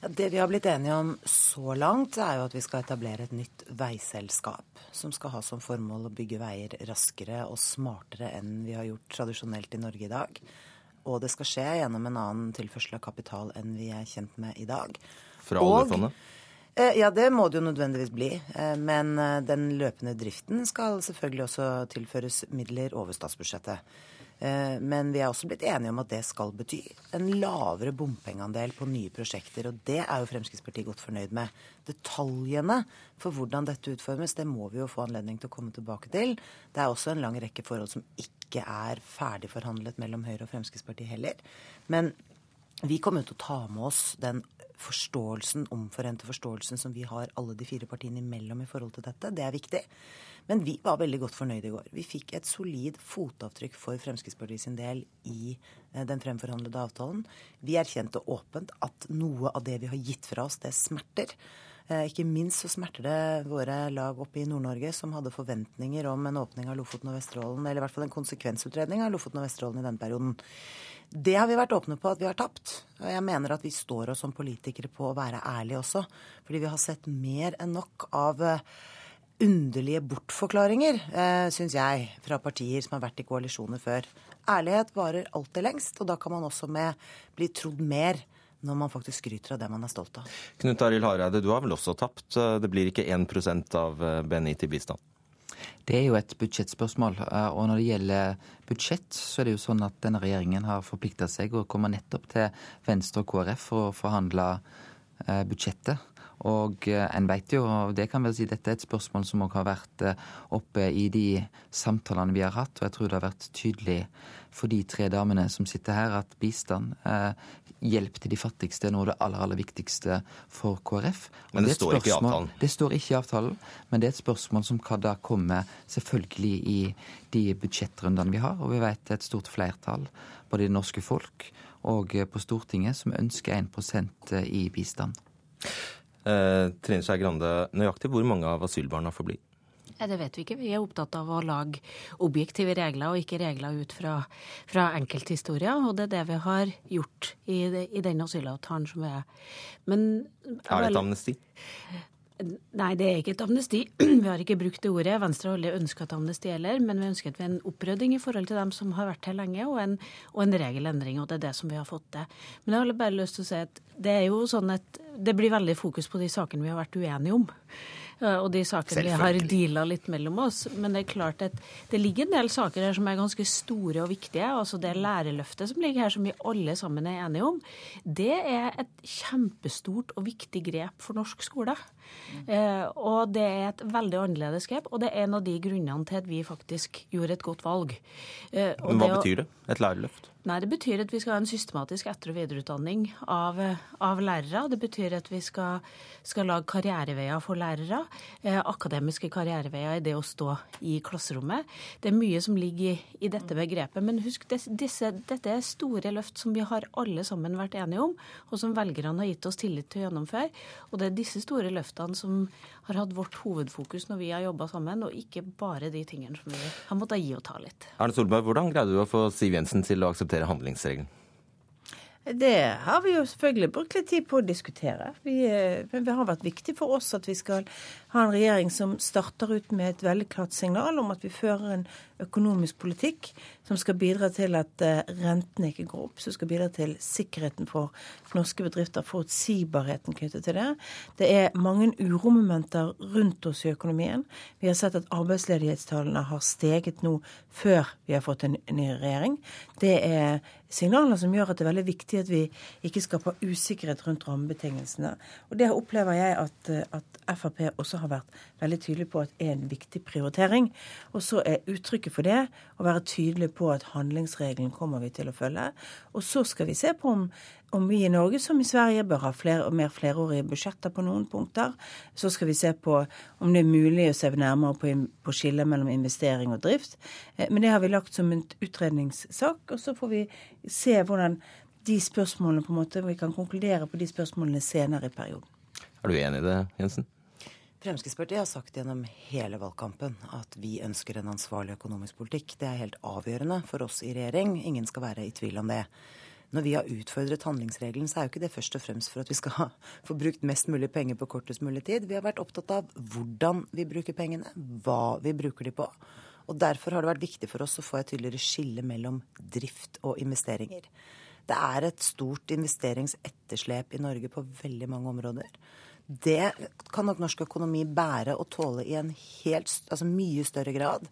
Ja, det vi har blitt enige om så langt, er jo at vi skal etablere et nytt veiselskap. Som skal ha som formål å bygge veier raskere og smartere enn vi har gjort tradisjonelt i Norge i dag. Og det skal skje gjennom en annen tilførsel av kapital enn vi er kjent med i dag. Fra oljefondet? Eh, ja, det må det jo nødvendigvis bli. Eh, men eh, den løpende driften skal selvfølgelig også tilføres midler over statsbudsjettet. Men vi er også blitt enige om at det skal bety en lavere bompengeandel på nye prosjekter. Og det er jo Fremskrittspartiet godt fornøyd med. Detaljene for hvordan dette utformes, det må vi jo få anledning til å komme tilbake til. Det er også en lang rekke forhold som ikke er ferdigforhandlet mellom Høyre og Fremskrittspartiet heller. Men vi kommer til å ta med oss den forståelsen, omforente forståelsen som vi har alle de fire partiene imellom i forhold til dette. Det er viktig. Men vi var veldig godt fornøyde i går. Vi fikk et solid fotavtrykk for Fremskrittspartiet sin del i eh, den fremforhandlede avtalen. Vi erkjente åpent at noe av det vi har gitt fra oss, det smerter. Eh, ikke minst så smerter det våre lag oppe i Nord-Norge som hadde forventninger om en åpning av Lofoten og Vesterålen, eller i hvert fall en konsekvensutredning av Lofoten og Vesterålen i denne perioden. Det har vi vært åpne på at vi har tapt. Og jeg mener at vi står oss som politikere på å være ærlige også. Fordi vi har sett mer enn nok av eh, underlige bortforklaringer, eh, syns jeg, fra partier som har vært i koalisjoner før. Ærlighet varer alltid lengst, og da kan man også med bli trodd mer når man faktisk skryter av det man er stolt av. Knut Arild Hareide, du har vel også tapt? Det blir ikke 1 av eh, BNI til bistand? Det er jo et budsjettspørsmål. Eh, og når det gjelder budsjett, så er det jo sånn at denne regjeringen har forplikta seg å komme nettopp til Venstre og KrF for å forhandle eh, budsjettet. Og eh, en vet jo, og det kan vel si dette er et spørsmål som òg har vært eh, oppe i de samtalene vi har hatt, og jeg tror det har vært tydelig for de tre damene som sitter her, at bistand, eh, hjelp til de fattigste, er noe av det aller, aller viktigste for KrF. Men det, det står ikke i avtalen? Det står ikke i avtalen, men det er et spørsmål som kan da komme selvfølgelig i de budsjettrundene vi har, og vi vet det er et stort flertall både i det norske folk og på Stortinget som ønsker 1% i bistand. Eh, Trine Skei Grande, nøyaktig hvor mange av asylbarna får bli? Det vet vi ikke. Vi er opptatt av å lage objektive regler, og ikke regler ut fra, fra enkelthistorier. Og det er det vi har gjort i, i den asylavtalen som vi er. Men Er det et amnesti? Nei, det er ikke et amnesti. Vi har ikke brukt det ordet. Venstre har aldri ønska et amnesti heller, men vi ønsket en opprydding i forhold til dem som har vært her lenge, og en, og en regelendring. Og det er det som vi har fått til. Men jeg har bare lyst til å si at det er jo sånn at det blir veldig fokus på de sakene vi har vært uenige om. Og de sakene vi har deala litt mellom oss. Men det er klart at det ligger en del saker her som er ganske store og viktige. Altså det lærerløftet som ligger her, som vi alle sammen er enige om, det er et kjempestort og viktig grep for norsk skole. Eh, og det er et veldig annerledes grep, og det er en av de grunnene til at vi faktisk gjorde et godt valg. Eh, Men hva det betyr det? Et lærerløft? Nei, Det betyr at vi skal ha en systematisk etter- og videreutdanning av, av lærere. Det betyr at vi skal, skal lage karriereveier for lærere. Eh, akademiske karriereveier i det å stå i klasserommet. Det er mye som ligger i, i dette begrepet. Men husk, det, disse, dette er store løft som vi har alle sammen vært enige om, og som velgerne har gitt oss tillit til å gjennomføre. Og det er disse store løftene som har hatt vårt hovedfokus når vi har jobba sammen, og ikke bare de tingene som vi har måttet gi og ta litt. Erne Solberg, hvordan greide du å få Siv Jensen til å akseptere handlingsregelen? Det har vi jo selvfølgelig brukt litt tid på å diskutere. Vi, eh, men det har vært viktig for oss at vi skal ha en regjering som starter ut med et veldig klart signal om at vi fører en økonomisk politikk som skal bidra til at eh, rentene ikke går opp, som skal bidra til sikkerheten for norske bedrifter, forutsigbarheten knyttet til det. Det er mange uromomenter rundt oss i økonomien. Vi har sett at arbeidsledighetstallene har steget nå før vi har fått en ny regjering. Det er signaler som gjør at det er veldig viktig at vi ikke skaper usikkerhet rundt rammebetingelsene. Og det opplever jeg at, at Frp også har vært veldig tydelig på at er en viktig prioritering. Og så er uttrykket for det å være tydelig på at handlingsregelen kommer vi til å følge. Og så skal vi se på om, om vi i Norge, som i Sverige, bør ha flere, og mer flerårige budsjetter på noen punkter. Så skal vi se på om det er mulig å se nærmere på, på skillet mellom investering og drift. Eh, men det har vi lagt som en utredningssak, og så får vi se hvordan de spørsmålene på en måte, Vi kan konkludere på de spørsmålene senere i perioden. Er du enig i det, Jensen? Fremskrittspartiet har sagt gjennom hele valgkampen at vi ønsker en ansvarlig økonomisk politikk. Det er helt avgjørende for oss i regjering. Ingen skal være i tvil om det. Når vi har utfordret handlingsregelen, så er jo ikke det først og fremst for at vi skal få brukt mest mulig penger på kortest mulig tid. Vi har vært opptatt av hvordan vi bruker pengene, hva vi bruker de på. Og Derfor har det vært viktig for oss å få et tydeligere skille mellom drift og investeringer. Det er et stort investeringsetterslep i Norge på veldig mange områder. Det kan nok norsk økonomi bære og tåle i en helt, altså mye større grad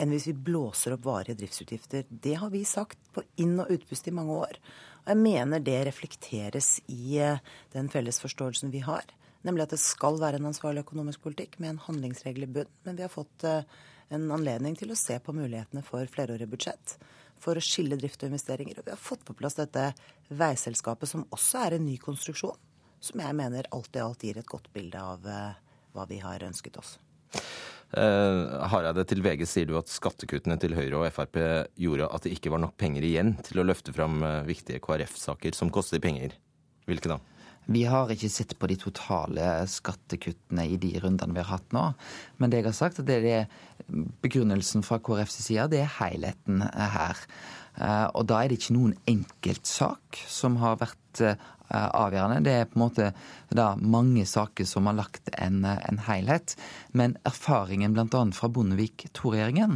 enn hvis vi blåser opp varige driftsutgifter. Det har vi sagt på inn- og utpust i mange år. Og jeg mener det reflekteres i eh, den felles forståelsen vi har. Nemlig at det skal være en ansvarlig økonomisk politikk med en handlingsregel i bunn. Men vi har fått eh, en anledning til å se på mulighetene for flerårig budsjett. For å skille drift og investeringer. Og vi har fått på plass dette veiselskapet, som også er en ny konstruksjon som jeg mener alt i alt gir et godt bilde av eh, hva vi har ønsket oss. Uh, Hareide, til VG sier du at skattekuttene til Høyre og Frp gjorde at det ikke var nok penger igjen til å løfte fram uh, viktige KrF-saker som koster penger. Hvilke da? Vi har ikke sett på de totale skattekuttene i de rundene vi har hatt nå. Men det jeg har sagt, det er begrunnelsen fra KrFs side, det er helheten her. Og da er det ikke noen enkeltsak som har vært Eh, avgjørende. Det er på en måte da mange saker som har lagt en, en helhet. Men erfaringen bl.a. fra Bondevik II-regjeringen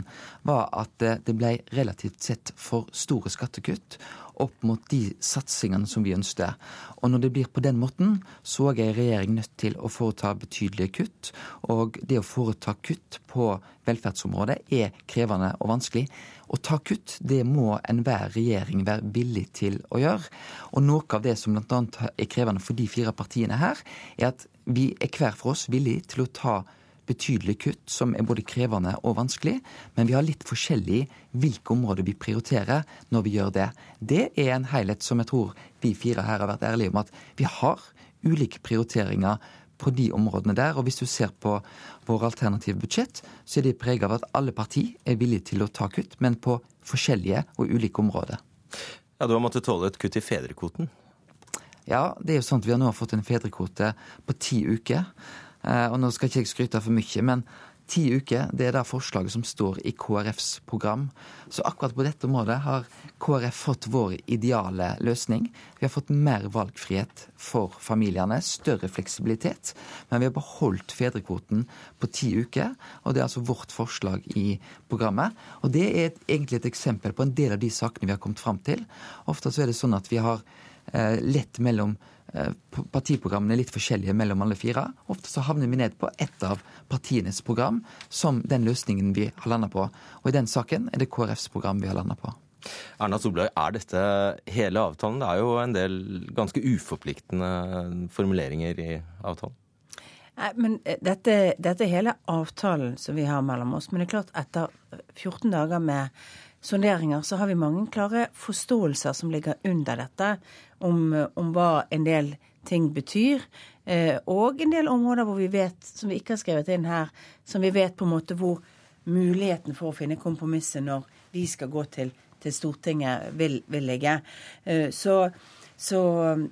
var at det ble relativt sett for store skattekutt opp mot de satsingene som vi ønsker. Og når det blir på den måten, så er regjeringen regjering nødt til å foreta betydelige kutt. Og det å foreta kutt på velferdsområdet er krevende og vanskelig. Å ta kutt, det må enhver regjering være villig til å gjøre. Og noe av det som bl.a. er krevende for de fire partiene her, er at vi er hver for oss villig til å ta betydelige kutt som er både krevende og vanskelig, men vi har litt forskjellig hvilke områder vi prioriterer når vi gjør det. Det er en helhet som jeg tror vi fire her har vært ærlige om at vi har ulike prioriteringer på de områdene der. Og hvis du ser på våre alternative budsjett, så er de preget av at alle partier er villige til å ta kutt, men på forskjellige og ulike områder. Ja, Du har måttet tåle et kutt i fedrekvoten? Ja, det er jo sånn at vi har nå fått en fedrekvote på ti uker. Eh, og nå skal ikke jeg skryte for mye, men ti uker det er det forslaget som står i KrFs program. Så akkurat på dette området har KrF fått vår ideale løsning. Vi har fått mer valgfrihet for familiene, større fleksibilitet. Men vi har beholdt fedrekvoten på ti uker, og det er altså vårt forslag i programmet. Og det er egentlig et eksempel på en del av de sakene vi har kommet fram til. Ofte så er det sånn at vi har eh, lett mellom partiprogrammene er litt forskjellige mellom alle fire. Ofte så havner vi ned på ett av partienes program som den løsningen vi har landa på. Og i den saken er det KrFs program vi har landa på. Erna Solberg, er dette hele avtalen? Det er jo en del ganske uforpliktende formuleringer i avtalen. Nei, men eh, dette, dette er hele avtalen som vi har mellom oss. Men det er klart, etter 14 dager med sonderinger, så har vi mange klare forståelser som ligger under dette, om, om hva en del ting betyr. Eh, og en del områder hvor vi vet, som vi ikke har skrevet inn her, som vi vet på en måte hvor muligheten for å finne kompromisset når vi skal gå til, til Stortinget, vil, vil ligge. Eh, så, så,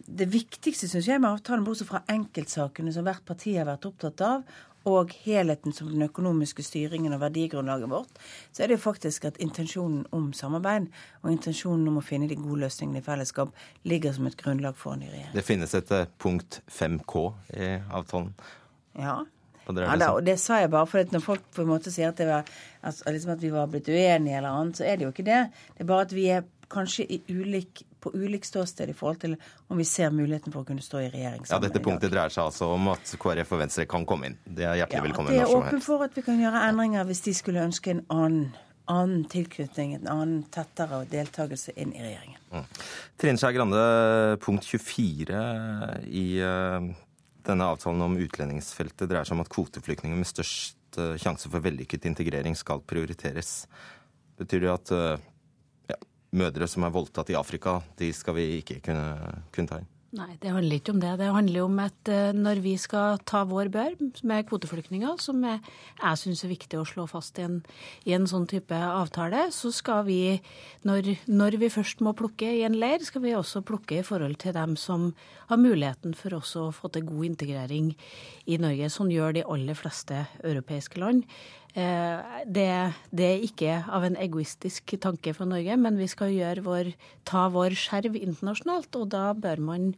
det viktigste syns jeg med avtalen, bortsett fra enkeltsakene som hvert parti har vært opptatt av, og helheten som den økonomiske styringen og verdigrunnlaget vårt, så er det jo faktisk at intensjonen om samarbeid og intensjonen om å finne de gode løsningene i fellesskap ligger som et grunnlag for en ny regjering. Det finnes et eh, punkt 5K i avtalen. Ja. Og det, ja, da, og det sa jeg bare for når folk på en måte sier at, det var, altså, liksom at vi var blitt uenige eller annet, så er det jo ikke det. Det er bare at vi er kanskje i ulik, på ulikt ståsted i forhold til om vi ser muligheten for å kunne stå i regjering sammen. Ja, Dette punktet dreier seg altså om at KrF og Venstre kan komme inn. Det er hjertelig ja, velkommen. Det er åpen for at vi kan gjøre endringer hvis de skulle ønske en annen, annen tilknytning, en annen tettere deltakelse inn i regjeringen. Mm. Trine Skei Grande, punkt 24 i uh, denne avtalen om utlendingsfeltet dreier seg om at kvoteflyktninger med størst uh, sjanse for vellykket integrering skal prioriteres. Betyr det at uh, mødre som er voldtatt i Afrika, de skal vi ikke kunne, kunne ta inn? Nei, det handler ikke om det. Det handler om at eh, når vi skal ta vår bør med kvoteflyktninger, som jeg syns er viktig å slå fast i en, i en, sånn type avtale, så skal vi, når, når, vi først må plukke i en leir, skal vi også plukke i forhold til dem som har muligheten for også å få til god integrering i Norge. Sånn gjør de aller fleste europeiske land. Eh, det, det, er ikke av en egoistisk tanke for Norge, men vi skal vår, ta vår skjerv internasjonalt. Og da bør man,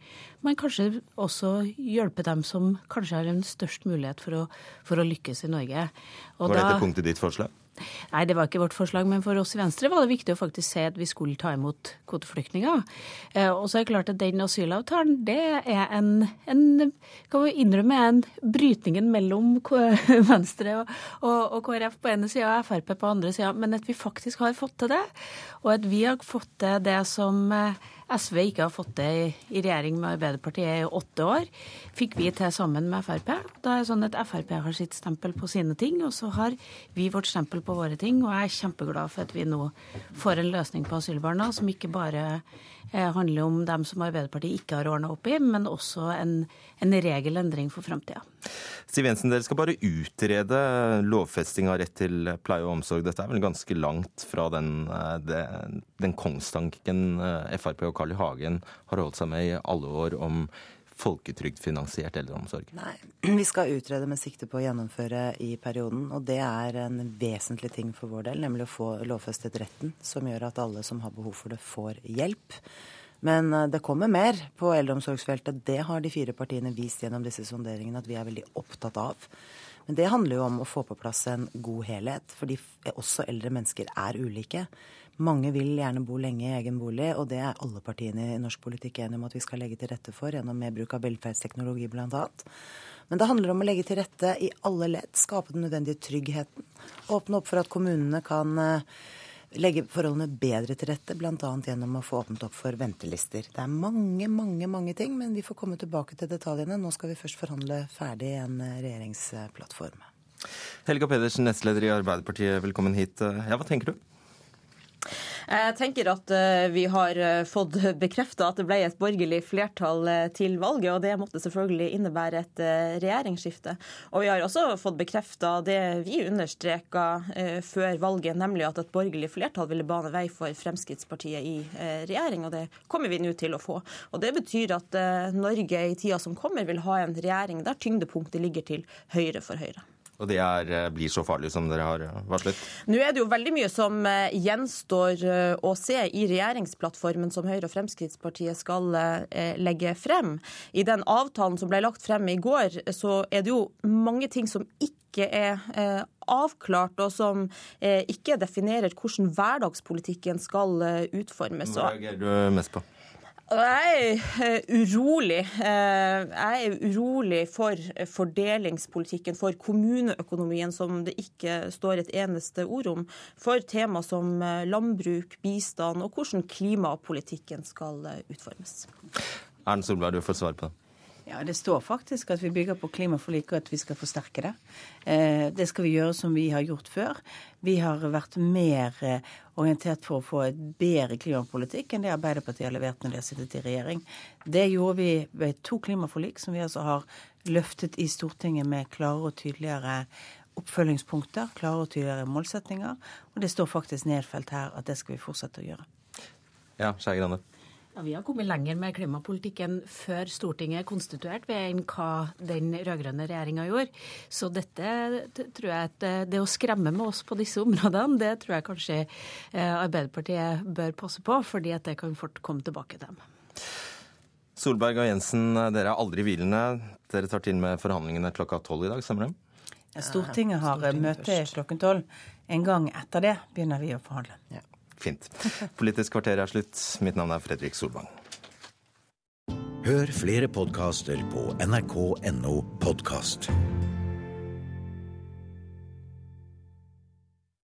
man, kanskje også hjelpe dem som kanskje har en størst mulighet for å, for å lykkes i Norge. Og Var dette da, punktet ditt forslag? Nei, det var ikke vårt forslag, men for oss i Venstre var det viktig å faktisk se at vi skulle ta imot kvoteflyktninger. Eh, og så er det klart at den asylavtalen, det er en, en kan vi innrømme, en brytningen mellom Venstre og, og, og KrF på ene sida og Frp på andre sida, men at vi faktisk har fått til det. Og at vi har fått til det som eh, SV ikke har fått det i regjering med Arbeiderpartiet i åtte år, fikk vi til sammen med Frp. Da er det sånn at Frp har sitt stempel på sine ting, og så har vi vårt stempel på våre ting. Og jeg er kjempeglad for at vi nå får en løsning på asylbarna som ikke bare handler om dem som Arbeiderpartiet ikke har ordna opp i, men også en, en regelendring for framtida. Siv Jensen, dere skal bare utrede lovfesting av rett til pleie og omsorg. Dette er vel ganske langt fra den, eh, den kongstanken eh, Frp og Carl I. Hagen har holdt seg med i alle år om folketrygdfinansiert eldreomsorg? Nei, vi skal utrede med sikte på å gjennomføre i perioden. Og det er en vesentlig ting for vår del, nemlig å få lovfestet retten som gjør at alle som har behov for det, får hjelp. Men eh, det kommer mer på eldreomsorgsfeltet. Det har de fire partiene vist gjennom disse sonderingene at vi er veldig opptatt av. Men det handler jo om å få på plass en god helhet, fordi også eldre mennesker er ulike. Mange vil gjerne bo lenge i egen bolig, og det er alle partiene i norsk politikk enige om at vi skal legge til rette for gjennom mer bruk av velferdsteknologi bl.a. Men det handler om å legge til rette i alle ledd, skape den nødvendige tryggheten. Åpne opp for at kommunene kan uh, legge forholdene bedre til rette, bl.a. gjennom å få åpnet opp for ventelister. Det er mange, mange mange ting, men vi får komme tilbake til detaljene. Nå skal vi først forhandle ferdig en regjeringsplattform. Helga Pedersen, nestleder i Arbeiderpartiet, velkommen hit. Ja, hva tenker du? Jeg tenker at eh, vi har eh, fått bekrefta at det ble et borgerlig flertall eh, til valget, og det måtte selvfølgelig innebære et regjeringsskifte. Og vi har også fått bekrefta det vi understreka før valget, nemlig at et borgerlig flertall ville bane vei for Fremskrittspartiet i regjering, og det kommer vi nå til å få. Og Det betyr at Norge i tida som kommer vil ha en regjering der tyngdepunktet ligger til høyre for Høyre. Og det er, eh, blir så farlig som dere har eh, varslet? Nå er det jo veldig mye som eh, gjenstår å se i regjeringsplattformen som Høyre og Fremskrittspartiet skal legge frem. I den avtalen som ble lagt frem i går, så er det jo mange ting som ikke er avklart, og som ikke definerer hvordan hverdagspolitikken skal utformes. Hva reagerer du mest på? Jeg er eh, urolig. Eh, jeg er urolig for fordelingspolitikken, for kommuneøkonomien, som det ikke står et eneste ord om. For tema som eh, landbruk, bistand og hvordan klimapolitikken skal utformes. Erne Solberg, du får svar på det. Ja, Det står faktisk at vi bygger på klimaforliket, og at vi skal forsterke det. Eh, det skal vi gjøre som vi har gjort før. Vi har vært mer orientert for å få et bedre klimapolitikk enn det Arbeiderpartiet har levert når de har sittet i regjering. Det gjorde vi ved to klimaforlik, som vi altså har løftet i Stortinget med klare og tydeligere oppfølgingspunkter, klare og tydeligere målsetninger. Og det står faktisk nedfelt her at det skal vi fortsette å gjøre. Ja, Skei Grande. Ja, Vi har kommet lenger med klimapolitikken før Stortinget er konstituert enn hva den rød-grønne regjeringa gjorde. Så dette tror jeg at eh, det å skremme med oss på disse områdene, det tror jeg kanskje eh, Arbeiderpartiet bør passe på, fordi at det kan fort komme tilbake til dem. Solberg og Jensen, dere er aldri hvilende. Dere tar til med forhandlingene klokka tolv i dag, stemmer det? Stortinget har Stortinget møte klokken tolv. En gang etter det begynner vi å forhandle. Ja. Fint. Politisk kvarter er slutt. Mitt navn er Fredrik Solvang. Hør flere podkaster på nrk.no podkast.